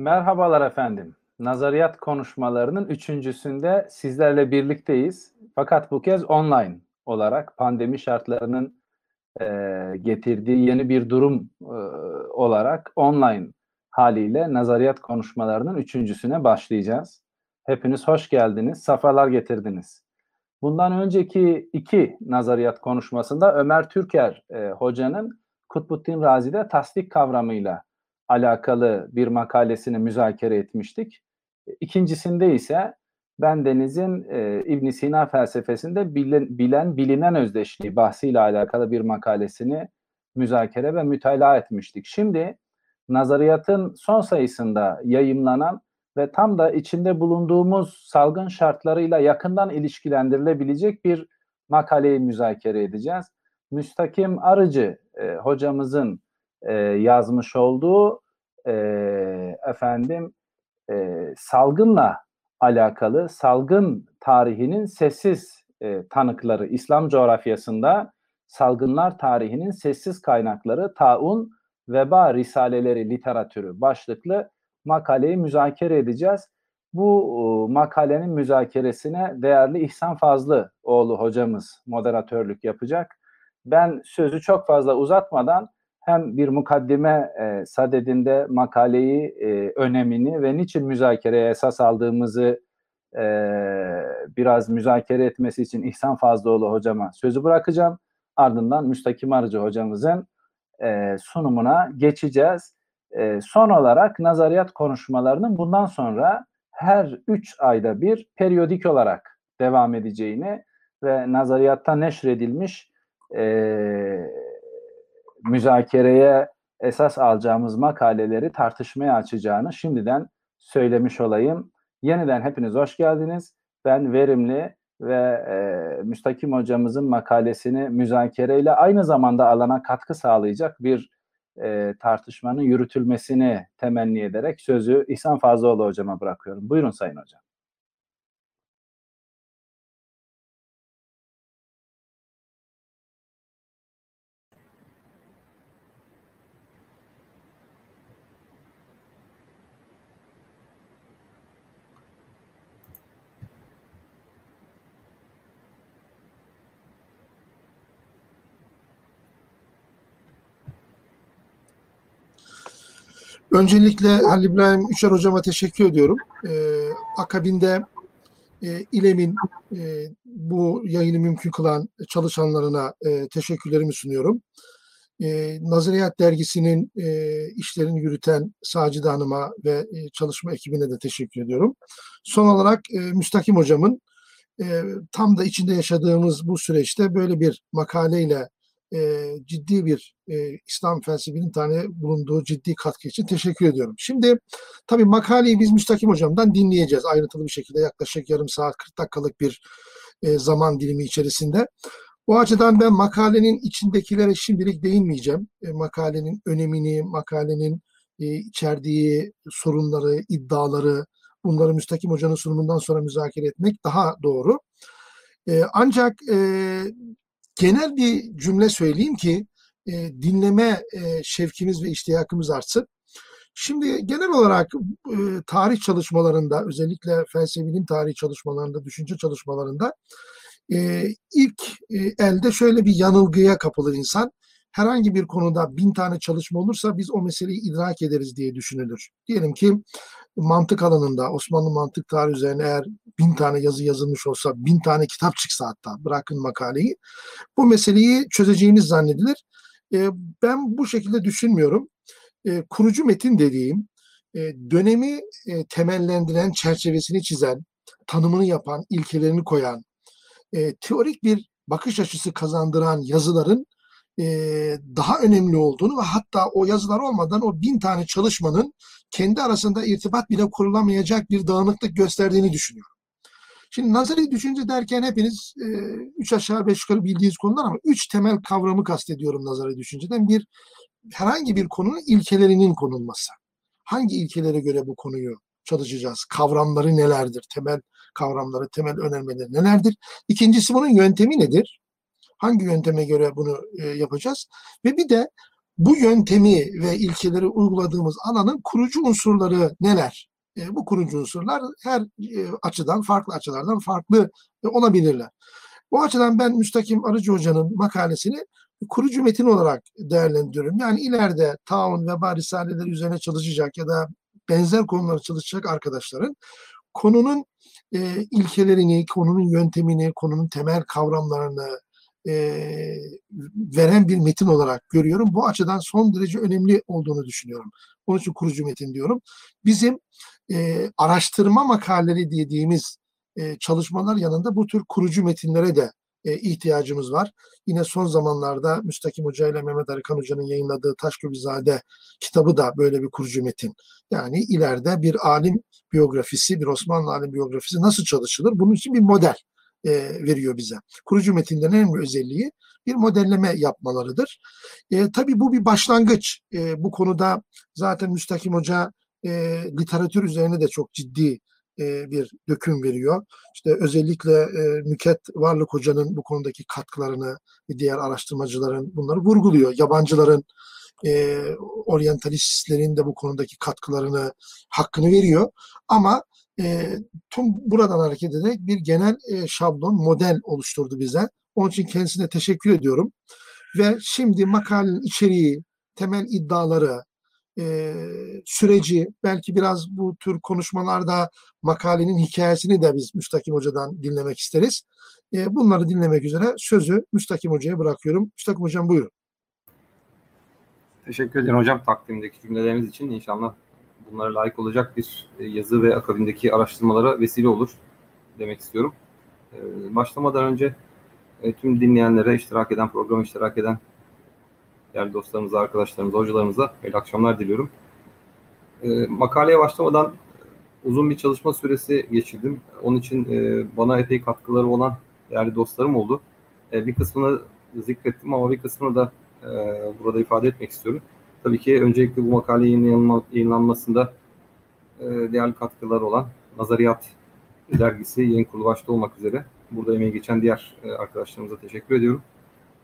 Merhabalar efendim. Nazariyat konuşmalarının üçüncüsünde sizlerle birlikteyiz. Fakat bu kez online olarak pandemi şartlarının e, getirdiği yeni bir durum e, olarak online haliyle nazariyat konuşmalarının üçüncüsüne başlayacağız. Hepiniz hoş geldiniz, safalar getirdiniz. Bundan önceki iki nazariyat konuşmasında Ömer Türker e, hocanın Kutbuddin Razi'de tasdik kavramıyla alakalı bir makalesini müzakere etmiştik. İkincisinde ise ben Deniz'in e, ibn Sina felsefesinde bilen, bilen bilinen özdeşliği bahsiyle alakalı bir makalesini müzakere ve mütalaa etmiştik. Şimdi nazariyatın son sayısında yayımlanan ve tam da içinde bulunduğumuz salgın şartlarıyla yakından ilişkilendirilebilecek bir makaleyi müzakere edeceğiz. Müstakim Arıcı e, hocamızın e, yazmış olduğu e, efendim e, salgınla alakalı salgın tarihinin sessiz e, tanıkları İslam coğrafyasında salgınlar tarihinin sessiz kaynakları taun veba risaleleri literatürü başlıklı makaleyi müzakere edeceğiz. Bu e, makalenin müzakeresine değerli İhsan Fazlı oğlu hocamız moderatörlük yapacak. Ben sözü çok fazla uzatmadan hem bir mukaddime e, sadedinde makaleyi, e, önemini ve niçin müzakereye esas aldığımızı e, biraz müzakere etmesi için İhsan Fazlıoğlu hocama sözü bırakacağım. Ardından Müstakim Arıcı hocamızın e, sunumuna geçeceğiz. E, son olarak nazariyat konuşmalarının bundan sonra her üç ayda bir periyodik olarak devam edeceğini ve nazariyatta neşredilmiş e, müzakereye esas alacağımız makaleleri tartışmaya açacağını şimdiden söylemiş olayım. Yeniden hepiniz hoş geldiniz. Ben verimli ve e, Müstakim hocamızın makalesini müzakereyle aynı zamanda alana katkı sağlayacak bir e, tartışmanın yürütülmesini temenni ederek sözü İhsan Fazlıoğlu hocama bırakıyorum. Buyurun Sayın Hocam. Öncelikle Halil İbrahim Üçer hocama teşekkür ediyorum. Ee, akabinde e, İLEM'in e, bu yayını mümkün kılan çalışanlarına e, teşekkürlerimi sunuyorum. E, Nazariyat Dergisi'nin e, işlerini yürüten Sacide Hanım'a ve e, çalışma ekibine de teşekkür ediyorum. Son olarak e, Müstakim Hocam'ın e, tam da içinde yaşadığımız bu süreçte böyle bir makaleyle e, ciddi bir e, İslam felsefinin tane bulunduğu ciddi katkı için teşekkür ediyorum. Şimdi tabii makaleyi biz Müstakim Hocam'dan dinleyeceğiz ayrıntılı bir şekilde yaklaşık yarım saat 40 dakikalık bir e, zaman dilimi içerisinde. Bu açıdan ben makalenin içindekilere şimdilik değinmeyeceğim. E, makalenin önemini, makalenin e, içerdiği sorunları, iddiaları, bunları Müstakim Hoca'nın sunumundan sonra müzakere etmek daha doğru. E, ancak e, genel bir cümle söyleyeyim ki e, dinleme e, şevkimiz ve iştiyakımız artsın. Şimdi genel olarak e, tarih çalışmalarında özellikle felsefe bilim tarihi çalışmalarında, düşünce çalışmalarında e, ilk e, elde şöyle bir yanılgıya kapılır insan. Herhangi bir konuda bin tane çalışma olursa biz o meseleyi idrak ederiz diye düşünülür. Diyelim ki mantık alanında Osmanlı mantık tarihi üzerine eğer bin tane yazı yazılmış olsa, bin tane kitap çıksa hatta bırakın makaleyi, bu meseleyi çözeceğimiz zannedilir. E, ben bu şekilde düşünmüyorum. E, kurucu metin dediğim, e, dönemi e, temellendiren, çerçevesini çizen, tanımını yapan, ilkelerini koyan, e, teorik bir bakış açısı kazandıran yazıların e, daha önemli olduğunu ve hatta o yazılar olmadan o bin tane çalışmanın kendi arasında irtibat bile kurulamayacak bir dağınıklık gösterdiğini düşünüyorum. Şimdi nazari düşünce derken hepiniz e, üç aşağı beş yukarı bildiğiniz konular ama üç temel kavramı kastediyorum nazari düşünceden. Bir, herhangi bir konunun ilkelerinin konulması. Hangi ilkelere göre bu konuyu çalışacağız? Kavramları nelerdir? Temel kavramları, temel önermeleri nelerdir? İkincisi bunun yöntemi nedir? Hangi yönteme göre bunu e, yapacağız? Ve bir de bu yöntemi ve ilkeleri uyguladığımız alanın kurucu unsurları neler? E, bu kurucu unsurlar her e, açıdan, farklı açılardan farklı e, olabilirler. Bu açıdan ben Müstakim Arıcı Hoca'nın makalesini kurucu metin olarak değerlendiriyorum. Yani ileride taun ve risaleleri üzerine çalışacak ya da benzer konuları çalışacak arkadaşların konunun e, ilkelerini, konunun yöntemini, konunun temel kavramlarını e, veren bir metin olarak görüyorum. Bu açıdan son derece önemli olduğunu düşünüyorum. Onun için kurucu metin diyorum. Bizim e, araştırma makaleleri dediğimiz e, çalışmalar yanında bu tür kurucu metinlere de e, ihtiyacımız var. Yine son zamanlarda Müstakim Hoca ile Mehmet Arıkan Hoca'nın yayınladığı Taşköbizade kitabı da böyle bir kurucu metin. Yani ileride bir alim biyografisi, bir Osmanlı alim biyografisi nasıl çalışılır? Bunun için bir model e, veriyor bize. Kurucu metinlerin en önemli özelliği bir modelleme yapmalarıdır. E, tabii bu bir başlangıç. E, bu konuda zaten Müstakim Hoca e, literatür üzerine de çok ciddi e, bir döküm veriyor. İşte özellikle e, Nüket Varlık Hoca'nın bu konudaki katkılarını diğer araştırmacıların bunları vurguluyor. Yabancıların e, oryantalistlerin de bu konudaki katkılarını hakkını veriyor. Ama e, tüm buradan hareket ederek bir genel e, şablon, model oluşturdu bize. Onun için kendisine teşekkür ediyorum. Ve şimdi makalenin içeriği, temel iddiaları, e, süreci, belki biraz bu tür konuşmalarda makalenin hikayesini de biz Müstakim Hoca'dan dinlemek isteriz. E, bunları dinlemek üzere sözü Müstakim Hoca'ya bırakıyorum. Müstakim Hocam buyurun. Teşekkür ederim hocam takdimdeki cümleleriniz için. İnşallah bunlara layık olacak bir e, yazı ve akabindeki araştırmalara vesile olur demek istiyorum. E, başlamadan önce e, tüm dinleyenlere, iştirak eden, program iştirak eden değerli dostlarımıza, arkadaşlarımıza, hocalarımıza hayırlı akşamlar diliyorum. Makaleye başlamadan uzun bir çalışma süresi geçirdim. Onun için bana epey katkıları olan değerli dostlarım oldu. Bir kısmını zikrettim ama bir kısmını da burada ifade etmek istiyorum. Tabii ki öncelikle bu makale yayınlanma, yayınlanmasında e, değerli katkıları olan Nazariyat dergisi yayın kurulu başta olmak üzere burada emeği geçen diğer e, arkadaşlarımıza teşekkür ediyorum.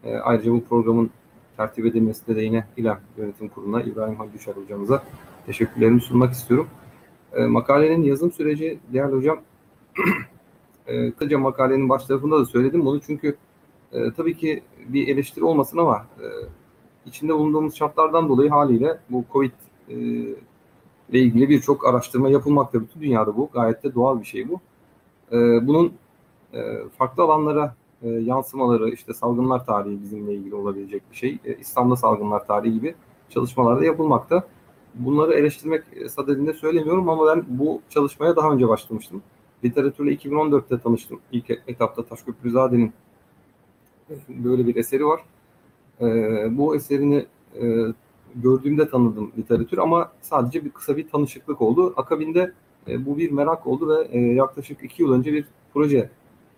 E, ayrıca bu programın tertip edilmesinde de yine İLEM Yönetim Kurulu'na İbrahim Halil Düşer hocamıza teşekkürlerimi sunmak istiyorum. E, makalenin yazım süreci değerli hocam e, kısaca makalenin baş tarafında da söyledim bunu çünkü tabii ki bir eleştiri olmasın ama içinde bulunduğumuz şartlardan dolayı haliyle bu Covid e, ile ilgili birçok araştırma yapılmakta. Bütün dünyada bu. Gayet de doğal bir şey bu. E, bunun e, farklı alanlara e, yansımaları, işte salgınlar tarihi bizimle ilgili olabilecek bir şey. E, İslam'da salgınlar tarihi gibi çalışmalarda yapılmakta. Bunları eleştirmek sadedinde söylemiyorum ama ben bu çalışmaya daha önce başlamıştım. Literatürle 2014'te tanıştım. İlk etapta Taşköprüzade'nin böyle bir eseri var. E, bu eserini e, gördüğümde tanıdım literatür ama sadece bir kısa bir tanışıklık oldu. Akabinde e, bu bir merak oldu ve e, yaklaşık iki yıl önce bir proje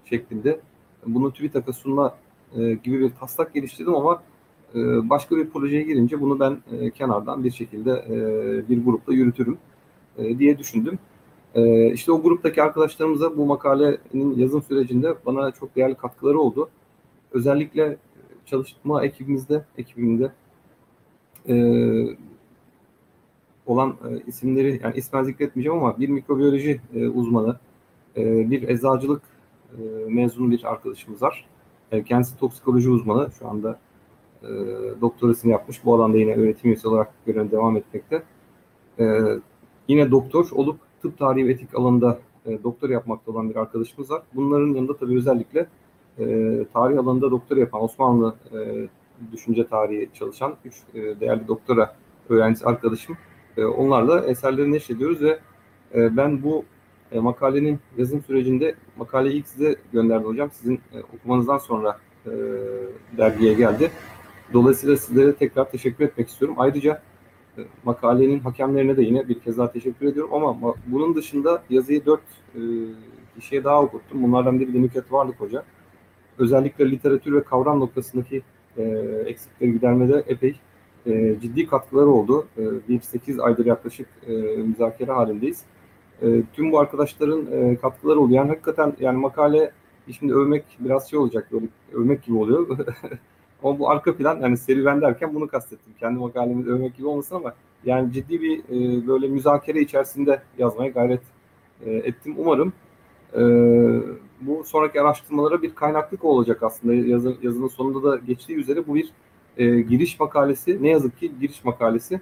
şeklinde bunu TÜBİTAK'a sunma e, gibi bir taslak geliştirdim ama e, başka bir projeye girince bunu ben e, kenardan bir şekilde e, bir grupla yürütürüm e, diye düşündüm. E, işte o gruptaki arkadaşlarımıza bu makalenin yazım sürecinde bana çok değerli katkıları oldu. Özellikle çalışma ekibimizde, ekibimde e, olan e, isimleri, yani ismen zikretmeyeceğim ama bir mikrobiyoloji e, uzmanı, e, bir eczacılık e, mezunu bir arkadaşımız var. E, kendisi toksikoloji uzmanı. Şu anda e, doktorasını yapmış. Bu alanda yine öğretim üyesi olarak görev devam etmekte. E, yine doktor olup tıp tarihi ve etik alanında e, doktor yapmakta olan bir arkadaşımız var. Bunların yanında tabii özellikle e, tarih alanında doktor yapan Osmanlı e, düşünce tarihi çalışan üç e, değerli doktora öğrencisi arkadaşım. E, onlarla eserlerini neşrediyoruz ve e, ben bu e, makalenin yazım sürecinde makaleyi ilk size gönderdim hocam. Sizin e, okumanızdan sonra e, dergiye geldi. Dolayısıyla sizlere tekrar teşekkür etmek istiyorum. Ayrıca e, makalenin hakemlerine de yine bir kez daha teşekkür ediyorum ama bunun dışında yazıyı dört e, kişiye daha okuttum. Bunlardan biri de Nükhet Varlık Hoca özellikle literatür ve kavram noktasındaki e, eksikleri gidermede epey e, ciddi katkıları oldu. E, bir 8 aydır yaklaşık e, müzakere halindeyiz. E, tüm bu arkadaşların e, katkıları oldu. Yani hakikaten yani makale şimdi övmek biraz şey olacak böyle övmek gibi oluyor. Ama bu arka plan yani serüven derken bunu kastettim. Kendi makalemi övmek gibi olmasın ama yani ciddi bir e, böyle müzakere içerisinde yazmaya gayret e, ettim. Umarım e, bu sonraki araştırmalara bir kaynaklık olacak aslında. Yazı, yazının sonunda da geçtiği üzere bu bir e, giriş makalesi. Ne yazık ki giriş makalesi.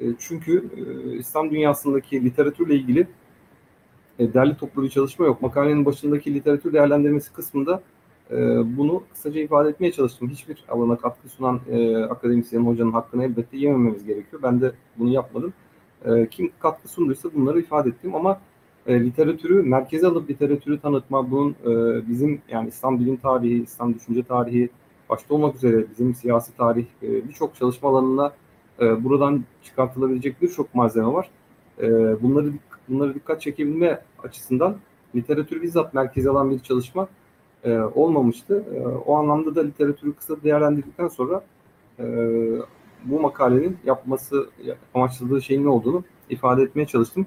E, çünkü e, İslam dünyasındaki literatürle ilgili e, derli toplu bir çalışma yok. Makalenin başındaki literatür değerlendirmesi kısmında e, bunu kısaca ifade etmeye çalıştım. Hiçbir alana katkı sunan e, akademisyenin hocanın hakkını elbette yemememiz gerekiyor. Ben de bunu yapmadım. E, kim katkı sunduysa bunları ifade ettim ama e, literatürü merkeze alıp literatürü tanıtma, bunun e, bizim yani İslam bilim tarihi, İslam düşünce tarihi başta olmak üzere bizim siyasi tarih e, birçok çalışma alanında e, buradan çıkartılabilecek birçok malzeme var. Bunları bunları dikkat çekebilme açısından literatür bizzat merkeze alan bir çalışma olmamıştı. O anlamda da literatürü kısa değerlendirdikten sonra bu makalenin yapması amaçladığı şeyin ne olduğunu ifade etmeye çalıştım.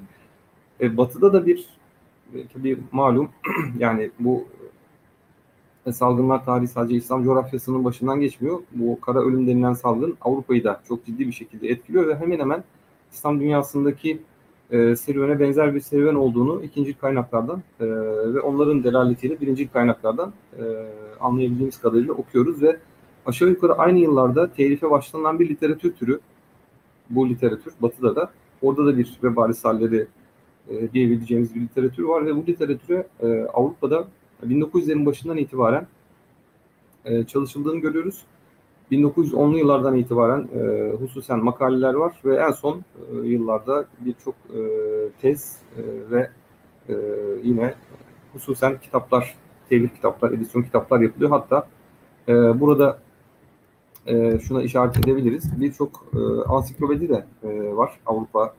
E, batı'da da bir tabii malum yani bu e, salgınlar tarihi sadece İslam coğrafyasının başından geçmiyor. Bu kara ölüm denilen salgın Avrupa'yı da çok ciddi bir şekilde etkiliyor ve hemen hemen İslam dünyasındaki e, serüvene benzer bir serüven olduğunu ikinci kaynaklardan e, ve onların delaletiyle birinci kaynaklardan e, anlayabildiğimiz kadarıyla okuyoruz ve aşağı yukarı aynı yıllarda telife başlanan bir literatür türü bu literatür Batı'da da orada da bir veba risalleri e, diyebileceğimiz bir literatür var ve bu literatüre e, Avrupa'da 1900'lerin başından itibaren e, çalışıldığını görüyoruz. 1910'lu yıllardan itibaren e, hususen makaleler var ve en son e, yıllarda birçok e, tez e, ve e, yine hususen kitaplar, telif kitaplar, edisyon kitaplar yapılıyor. Hatta e, burada e, şuna işaret edebiliriz. Birçok e, ansiklopedi de e, var Avrupa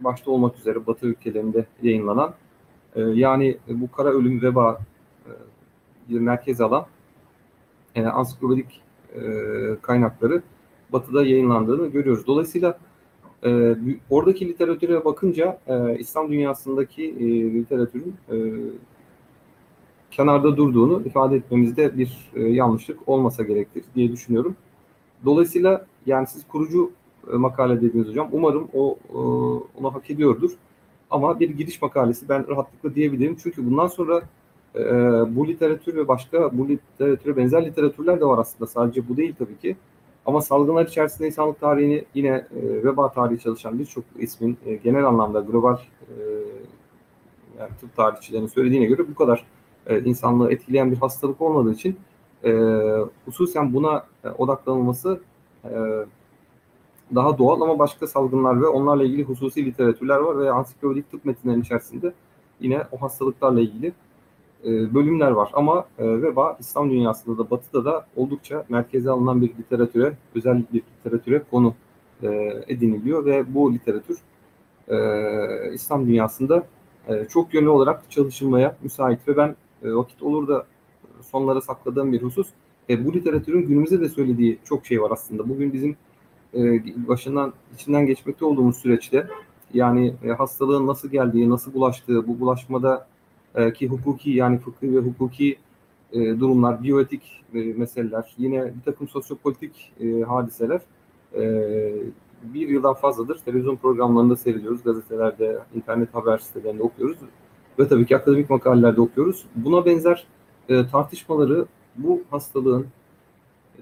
başta olmak üzere Batı ülkelerinde yayınlanan. E, yani bu kara ölüm veba e, merkez alan e, ansiklopedik e, kaynakları Batı'da yayınlandığını görüyoruz. Dolayısıyla e, oradaki literatüre bakınca e, İslam dünyasındaki e, literatürün e, kenarda durduğunu ifade etmemizde bir e, yanlışlık olmasa gerektir diye düşünüyorum. Dolayısıyla yani siz kurucu makale dediğiniz hocam umarım o e, onu hak ediyordur. Ama bir giriş makalesi ben rahatlıkla diyebilirim. Çünkü bundan sonra e, bu literatür ve başka bu literatüre benzer literatürler de var aslında. Sadece bu değil tabii ki. Ama salgınlar içerisinde insanlık tarihini yine e, veba tarihi çalışan birçok ismin e, genel anlamda global e, yani tıp tarihçilerinin söylediğine göre bu kadar e, insanlığı etkileyen bir hastalık olmadığı için e, hususen buna e, odaklanılması e, daha doğal ama başka salgınlar ve onlarla ilgili hususi literatürler var ve ansiklopedik tıp metinlerinin içerisinde yine o hastalıklarla ilgili e, bölümler var. Ama e, veba İslam dünyasında da batıda da oldukça merkeze alınan bir literatüre, özel bir literatüre konu e, ediniliyor ve bu literatür e, İslam dünyasında e, çok yönlü olarak çalışılmaya müsait ve ben e, vakit olur da sonlara sakladığım bir husus e, bu literatürün günümüzde de söylediği çok şey var aslında. Bugün bizim başından içinden geçmekte olduğumuz süreçte yani e, hastalığın nasıl geldiği, nasıl bulaştığı, bu bulaşmada e, ki hukuki yani fıkhi ve hukuki e, durumlar, biyoetik e, meseleler, yine bir takım sosyopolitik e, hadiseler e, bir yıldan fazladır televizyon programlarında seyrediyoruz, gazetelerde, internet haber sitelerinde okuyoruz ve tabii ki akademik makalelerde okuyoruz. Buna benzer e, tartışmaları bu hastalığın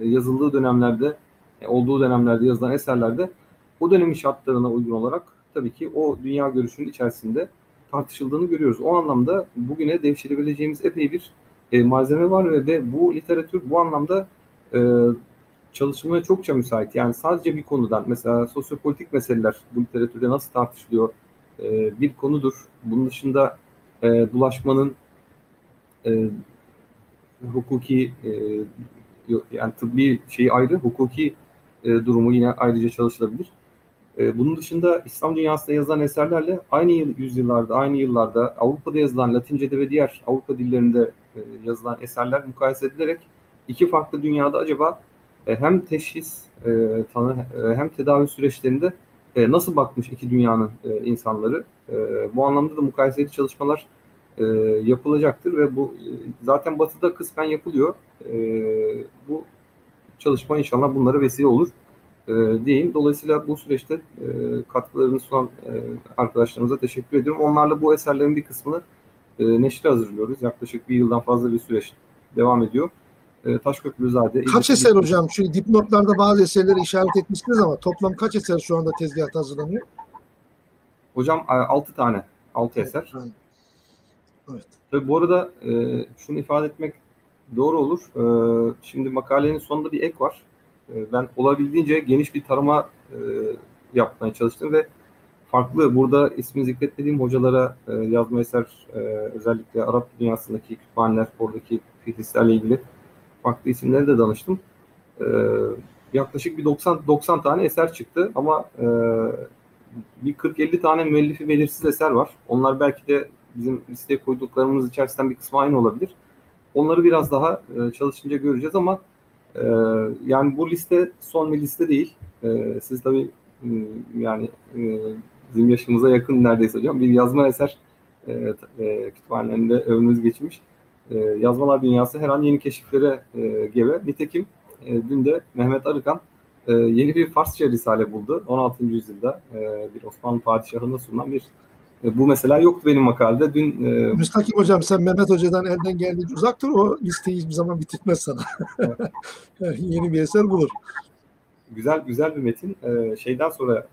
e, yazıldığı dönemlerde, e, olduğu dönemlerde yazılan eserlerde o dönemin şartlarına uygun olarak tabii ki o dünya görüşünün içerisinde tartışıldığını görüyoruz. O anlamda bugüne devşirebileceğimiz epey bir e, malzeme var ve de bu literatür bu anlamda e, çalışmaya çokça müsait. Yani sadece bir konudan mesela sosyopolitik meseleler bu literatürde nasıl tartışılıyor e, bir konudur. Bunun dışında e, bulaşmanın e, hukuki e, yani tıbbi şeyi ayrı, hukuki e, durumu yine ayrıca çalışılabilir. E, bunun dışında İslam dünyasında yazılan eserlerle aynı yüzyıllarda, aynı yıllarda Avrupa'da yazılan Latince'de ve diğer Avrupa dillerinde e, yazılan eserler mukayese edilerek iki farklı dünyada acaba e, hem teşhis, e, tanı, e, hem tedavi süreçlerinde e, nasıl bakmış iki dünyanın e, insanları. E, bu anlamda da mukayeseli çalışmalar e, yapılacaktır ve bu e, zaten Batı'da kısmen yapılıyor. E, bu çalışma inşallah bunlara vesile olur e, diyeyim. Dolayısıyla bu süreçte e, katkılarını sunan e, arkadaşlarımıza teşekkür ediyorum. Onlarla bu eserlerin bir kısmını e, neşre hazırlıyoruz. Yaklaşık bir yıldan fazla bir süreç devam ediyor. E, Taşköprülüzade. Kaç eser hocam? Şu dipnotlarda bazı eserleri işaret etmişsiniz ama toplam kaç eser şu anda tezgahta hazırlanıyor? Hocam 6 tane, 6 eser. Evet. Tabii bu arada e, şunu ifade etmek doğru olur. E, şimdi makalenin sonunda bir ek var. E, ben olabildiğince geniş bir tarama e, yapmaya çalıştım ve farklı burada ismini zikretmediğim hocalara e, yazma eser e, özellikle Arap dünyasındaki kütüphaneler, oradaki fihristlerle ilgili farklı isimlere de danıştım. E, yaklaşık bir 90 90 tane eser çıktı ama e, bir 40-50 tane müellifi belirsiz eser var. Onlar belki de bizim listeye koyduklarımız içerisinden bir kısmı aynı olabilir. Onları biraz daha e, çalışınca göreceğiz ama e, yani bu liste son bir liste değil. E, siz tabii e, yani e, bizim yaşımıza yakın neredeyse hocam bir yazma eser e, e, kütüphanelerinde övünüz geçmiş. E, yazmalar dünyası her an yeni keşiflere e, gebe. Nitekim e, dün de Mehmet Arıkan e, yeni bir Farsça risale buldu. 16. yüzyılda e, bir Osmanlı padişahına sunulan bir e, bu mesela yoktu benim makalede. Dün e, Müstakim hocam sen Mehmet Hoca'dan elden geldiğince uzak dur. O listeyi hiçbir zaman bitirtmez sana. Yeni bir eser bulur. güzel güzel bir metin. E, şeyden sonra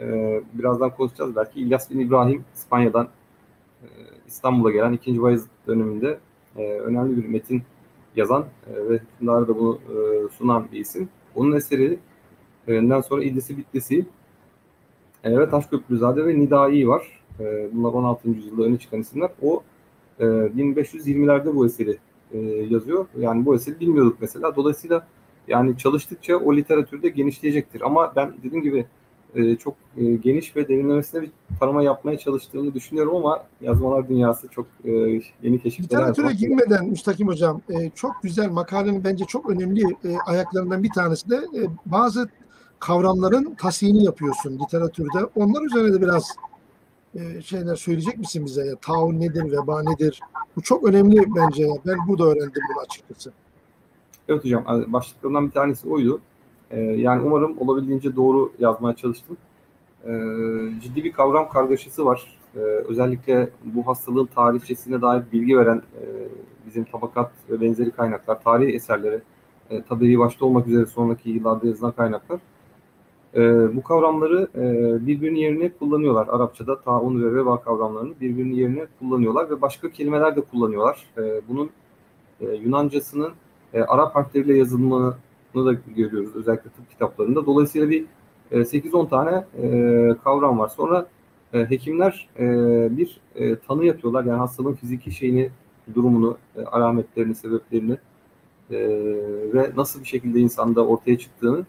e, birazdan konuşacağız belki. İlyas bin İbrahim İspanya'dan e, İstanbul'a gelen 2. Bayezid döneminde e, önemli bir metin yazan e, ve hükümdara da bunu e, sunan bir isim. Onun eseri Öğleden sonra İdlisi Bitlisi e, ve Taşköprüzade ve Nidai var. E, bunlar 16. yüzyılda öne çıkan isimler. O e, 1520'lerde bu eseri e, yazıyor. Yani bu eseri bilmiyorduk mesela. Dolayısıyla yani çalıştıkça o literatürde genişleyecektir. Ama ben dediğim gibi e, çok e, geniş ve derinlemesine bir tarama yapmaya çalıştığını düşünüyorum ama yazmalar dünyası çok e, yeni keşifler. Literatüre girmeden Müstakim Hocam e, çok güzel makalenin bence çok önemli e, ayaklarından bir tanesi de e, bazı kavramların tasihini yapıyorsun literatürde. Onlar üzerine de biraz e, şeyler söyleyecek misin bize? Ya, taun nedir, veba nedir? Bu çok önemli bence. Ben burada öğrendim bunu açıkçası. Evet hocam başlıklarından bir tanesi oydu. Ee, yani umarım olabildiğince doğru yazmaya çalıştım. Ee, ciddi bir kavram kargaşası var. Ee, özellikle bu hastalığın tarihçesine dair bilgi veren e, bizim tabakat ve benzeri kaynaklar, tarihi eserleri, e, tabii başta olmak üzere sonraki yıllarda yazılan kaynaklar e, bu kavramları e, birbirinin yerine kullanıyorlar. Arapçada taun ve veba kavramlarını birbirinin yerine kullanıyorlar ve başka kelimeler de kullanıyorlar. E, bunun e, Yunancasının e, Arap harfleriyle yazılımını da görüyoruz özellikle tıp kitaplarında. Dolayısıyla bir e, 8-10 tane e, kavram var. Sonra e, hekimler e, bir e, tanı yapıyorlar. Yani hastalığın fiziki şeyini, durumunu, e, alametlerini, sebeplerini e, ve nasıl bir şekilde insanda ortaya çıktığını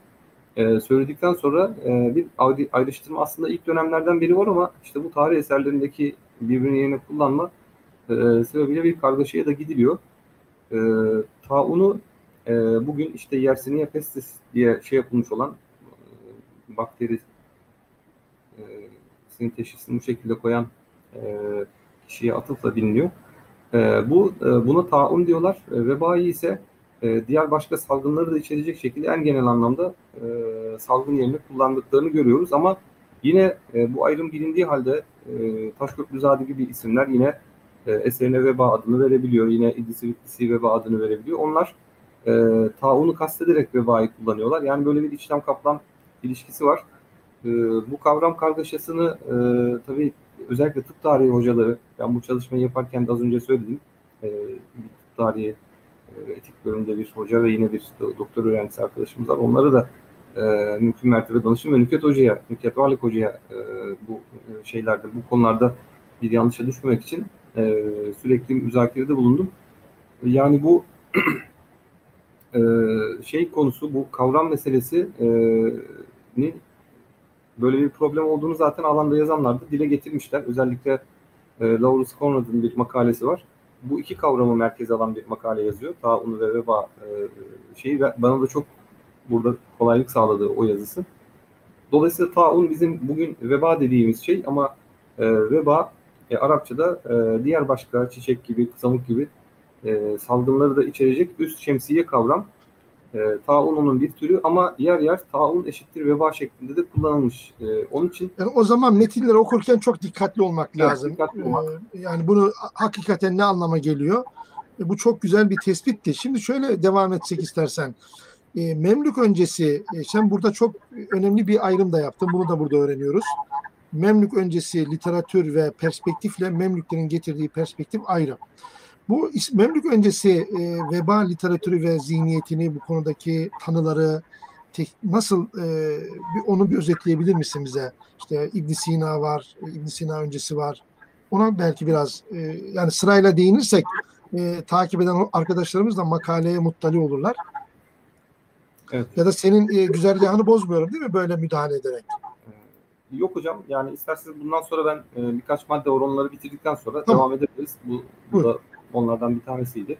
e, söyledikten sonra e, bir ayrıştırma aslında ilk dönemlerden biri var ama işte bu tarih eserlerindeki birbirinin yerine kullanma e, sebebiyle bir kargaşaya da gidiliyor. E, taunu e, bugün işte Yersinia pestis diye şey yapılmış olan e, bakteri e, teşhisini bu şekilde koyan e, kişiye atıfla biliniyor. E, bu e, buna taun diyorlar. E, vebayı ise e, diğer başka salgınları da içerecek şekilde en genel anlamda e, salgın yerine kullandıklarını görüyoruz. Ama yine e, bu ayrım bilindiği halde e, Taşköprüzade gibi isimler yine e, eserine veba adını verebiliyor. Yine İdlisi Bitlisi veba adını verebiliyor. Onlar e, taunu kastederek vebayı kullanıyorlar. Yani böyle bir içten kaplan ilişkisi var. E, bu kavram kargaşasını e, tabii özellikle tıp tarihi hocaları, ben bu çalışmayı yaparken de az önce söyledim, e, tıp tarihi etik bölümünde bir hoca ve yine bir doktor öğrencisi arkadaşımız var. Onları da e, mümkün mertebe danışın ve Nükhet Hoca'ya, Nükhet Varlık Hoca'ya e, bu şeylerde, bu konularda bir yanlışa düşmemek için e, sürekli müzakerede bulundum. Yani bu e, şey konusu, bu kavram meselesi e, böyle bir problem olduğunu zaten alanda yazanlar da dile getirmişler. Özellikle e, Lawrence Conrad'ın bir makalesi var bu iki kavramı merkeze alan bir makale yazıyor. Taun ve veba e, şeyi ve bana da çok burada kolaylık sağladı o yazısı. Dolayısıyla taun bizim bugün veba dediğimiz şey ama e, veba e, Arapçada e, diğer başka çiçek gibi, kızamık gibi e, salgınları da içerecek üst şemsiye kavram. E, taununun bir türü ama yer yer taun eşittir veba şeklinde de kullanılmış. E, onun için Yani o zaman metinleri okurken çok dikkatli olmak Evet, lazım. dikkatli olmak. Ee, yani bunu hakikaten ne anlama geliyor? E, bu çok güzel bir tespitti. Şimdi şöyle devam etsek istersen. E, Memlük öncesi, e, sen burada çok önemli bir ayrım da yaptın. Bunu da burada öğreniyoruz. Memlük öncesi literatür ve perspektifle Memlüklerin getirdiği perspektif ayrı. Bu Memlük öncesi e, veba literatürü ve zihniyetini, bu konudaki tanıları tek- nasıl e, bir, onu bir özetleyebilir misin bize? İşte İbn Sina var, İbn Sina öncesi var. Ona belki biraz e, yani sırayla değinirsek e, takip eden arkadaşlarımız da makaleye muttali olurlar. Evet. Ya da senin e, güzergahını bozmuyorum değil mi böyle müdahale ederek? Ee, Yok hocam. Yani isterseniz bundan sonra ben e, birkaç madde oranları bitirdikten sonra Tamam. devam edebiliriz. Bu, bu da onlardan bir tanesiydi.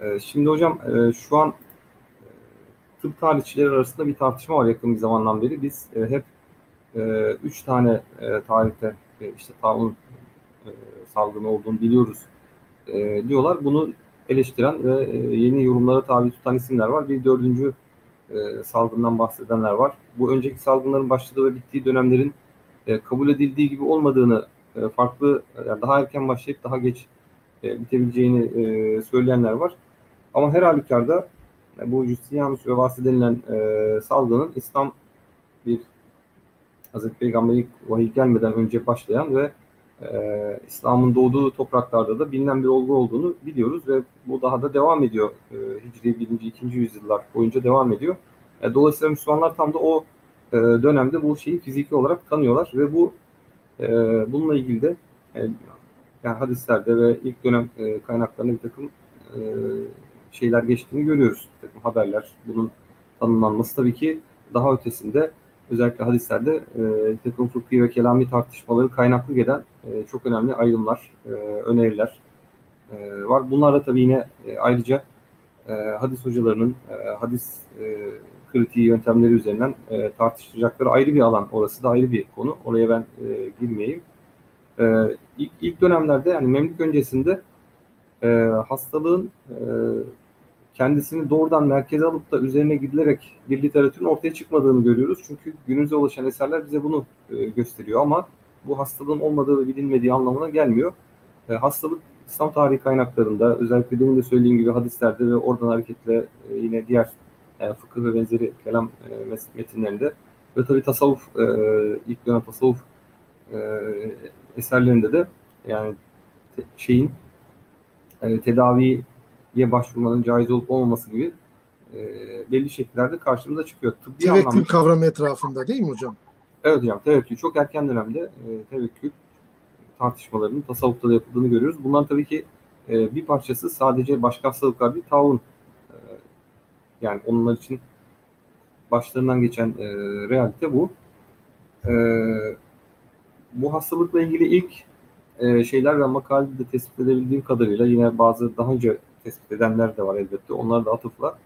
E, şimdi hocam e, şu an e, tıp tarihçileri arasında bir tartışma var yakın bir zamandan beri. Biz e, hep e, üç tane tarihte işte e, salgını olduğunu biliyoruz diyorlar. Bunu eleştiren ve yeni yorumlara tabi tutan isimler var. Bir dördüncü salgından bahsedenler var. Bu önceki salgınların başladığı ve bittiği dönemlerin kabul edildiği gibi olmadığını farklı yani daha erken başlayıp daha geç e, bitebileceğini e, söyleyenler var. Ama her halükarda e, bu Justinianus vebası denilen e, salgının İslam bir Hazreti Peygamber'in vahiy gelmeden önce başlayan ve e, İslam'ın doğduğu topraklarda da bilinen bir olgu olduğunu biliyoruz ve bu daha da devam ediyor. E, Hicri 1. 2. yüzyıllar boyunca devam ediyor. E, dolayısıyla Müslümanlar tam da o e, dönemde bu şeyi fiziki olarak tanıyorlar ve bu e, bununla ilgili de e, yani hadislerde ve ilk dönem e, kaynaklarında bir takım e, şeyler geçtiğini görüyoruz. Bir takım haberler, bunun tanımlanması tabii ki daha ötesinde özellikle hadislerde e, takım fıkhi ve kelami tartışmaları kaynaklı gelen e, çok önemli ayrımlar, e, öneriler e, var. Bunlarla tabii yine e, ayrıca e, hadis hocalarının e, hadis e, kritiği yöntemleri üzerinden e, tartışacakları ayrı bir alan. Orası da ayrı bir konu. Oraya ben e, girmeyeyim. E, ilk, ilk dönemlerde yani Memlük öncesinde e, hastalığın e, kendisini doğrudan merkeze alıp da üzerine gidilerek bir literatürün ortaya çıkmadığını görüyoruz. Çünkü günümüze ulaşan eserler bize bunu e, gösteriyor ama bu hastalığın olmadığı ve bilinmediği anlamına gelmiyor. E, hastalık İslam tarihi kaynaklarında özellikle demin de söylediğim gibi hadislerde ve oradan hareketle e, yine diğer e, fıkıh ve benzeri kelam e, metinlerinde ve tabi tasavvuf e, ilk dönem tasavvuf e, eserlerinde de yani şeyin e, tedaviye başvurmanın caiz olup olmaması gibi e, belli şekillerde karşımıza çıkıyor. Tıbbi Tevekkül anlamda, kavramı etrafında değil mi hocam? evet hocam tevekkül çok erken dönemde e, tevekkül tartışmalarının tasavvufta da yapıldığını görüyoruz. Bunlar tabii ki e, bir parçası sadece başka hastalıklar değil, taun. E, yani onlar için başlarından geçen e, realite bu. E, bu hastalıkla ilgili ilk e, şeyler ve makalede de tespit edebildiğim kadarıyla yine bazı daha önce tespit edenler de var elbette. Onlar da atıfla.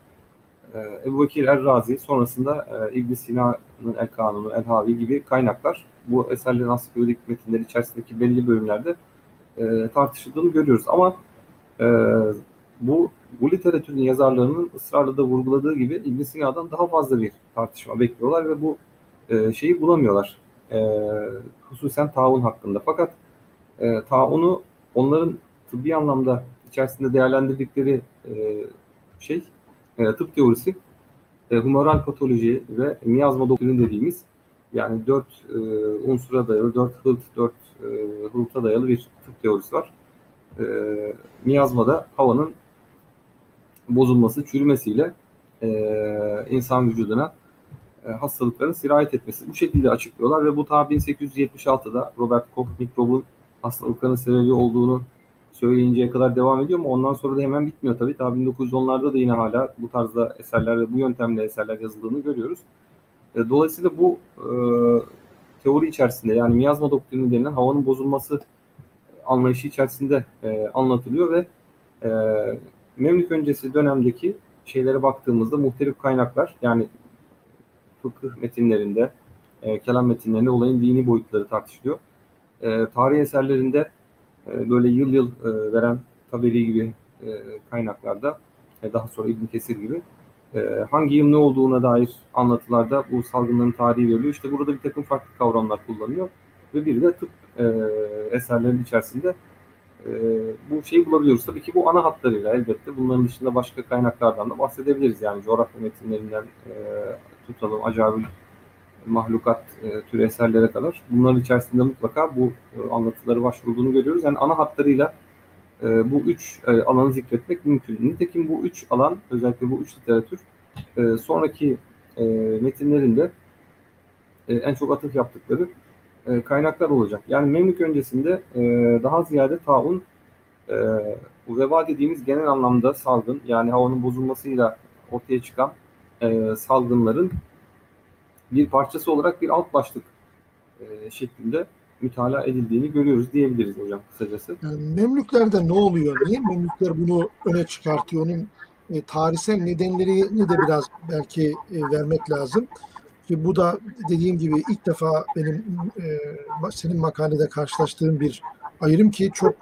E, Ebu Bekir Er-Razi sonrasında e, İbn Sina'nın El Kanunu, El Havi gibi kaynaklar bu eserlerin ansiklopedic metinleri içerisindeki belli bölümlerde e, tartışıldığını görüyoruz. Ama e, bu bu literatürün yazarlarının ısrarla da vurguladığı gibi İbn Sina'dan daha fazla bir tartışma bekliyorlar ve bu e, şeyi bulamıyorlar. E, hususen taun hakkında. Fakat e, taunu onların tıbbi anlamda içerisinde değerlendirdikleri e, şey e, tıp teorisi e, humoral patoloji ve miyazma doktrini dediğimiz yani dört e, unsura dayalı, dört hılt, dört e, hılta dayalı bir tıp teorisi var. E, miyazmada havanın bozulması, çürümesiyle e, insan vücuduna hastalıkların sirayet etmesi. Bu şekilde açıklıyorlar ve bu ta 1876'da Robert Koch mikrobun hastalıkların sebebi olduğunu söyleyinceye kadar devam ediyor ama ondan sonra da hemen bitmiyor tabii. Ta 1910'larda da yine hala bu tarzda eserler ve bu yöntemle eserler yazıldığını görüyoruz. E, dolayısıyla bu e, teori içerisinde yani miyazma doktrini denilen havanın bozulması anlayışı içerisinde e, anlatılıyor ve e, Memlük öncesi dönemdeki şeylere baktığımızda muhtelif kaynaklar yani fıkıh metinlerinde, e, kelam metinlerinde olayın dini boyutları tartışılıyor. e, tarih eserlerinde e, böyle yıl yıl e, veren tabeli gibi e, kaynaklarda e, daha sonra İbn Kesir gibi e, hangi yıl ne olduğuna dair anlatılarda bu salgınların tarihi veriliyor. İşte burada bir takım farklı kavramlar kullanıyor ve bir de tıp e, eserlerin içerisinde e, bu şeyi bulabiliyoruz. Tabii ki bu ana hatlarıyla elbette bunların dışında başka kaynaklardan da bahsedebiliriz. Yani coğrafya metinlerinden e, tutalım, acayip mahlukat e, türü eserlere kadar. Bunların içerisinde mutlaka bu e, anlatıları başvurduğunu görüyoruz. Yani ana hatlarıyla e, bu üç e, alanı zikretmek mümkün. Nitekim bu üç alan, özellikle bu üç literatür e, sonraki e, metinlerinde e, en çok atıf yaptıkları e, kaynaklar olacak. Yani Memlük öncesinde e, daha ziyade taun e, veba dediğimiz genel anlamda salgın yani havanın bozulmasıyla ortaya çıkan e, salgınların bir parçası olarak bir alt başlık e, şeklinde mütalaa edildiğini görüyoruz diyebiliriz hocam kısacası. Yani Memlüklerde ne oluyor? Niye Memlükler bunu öne çıkartıyor? Onun e, tarihsel nedenlerini de biraz belki e, vermek lazım. Ki bu da dediğim gibi ilk defa benim e, senin makalede karşılaştığım bir ayrım ki çok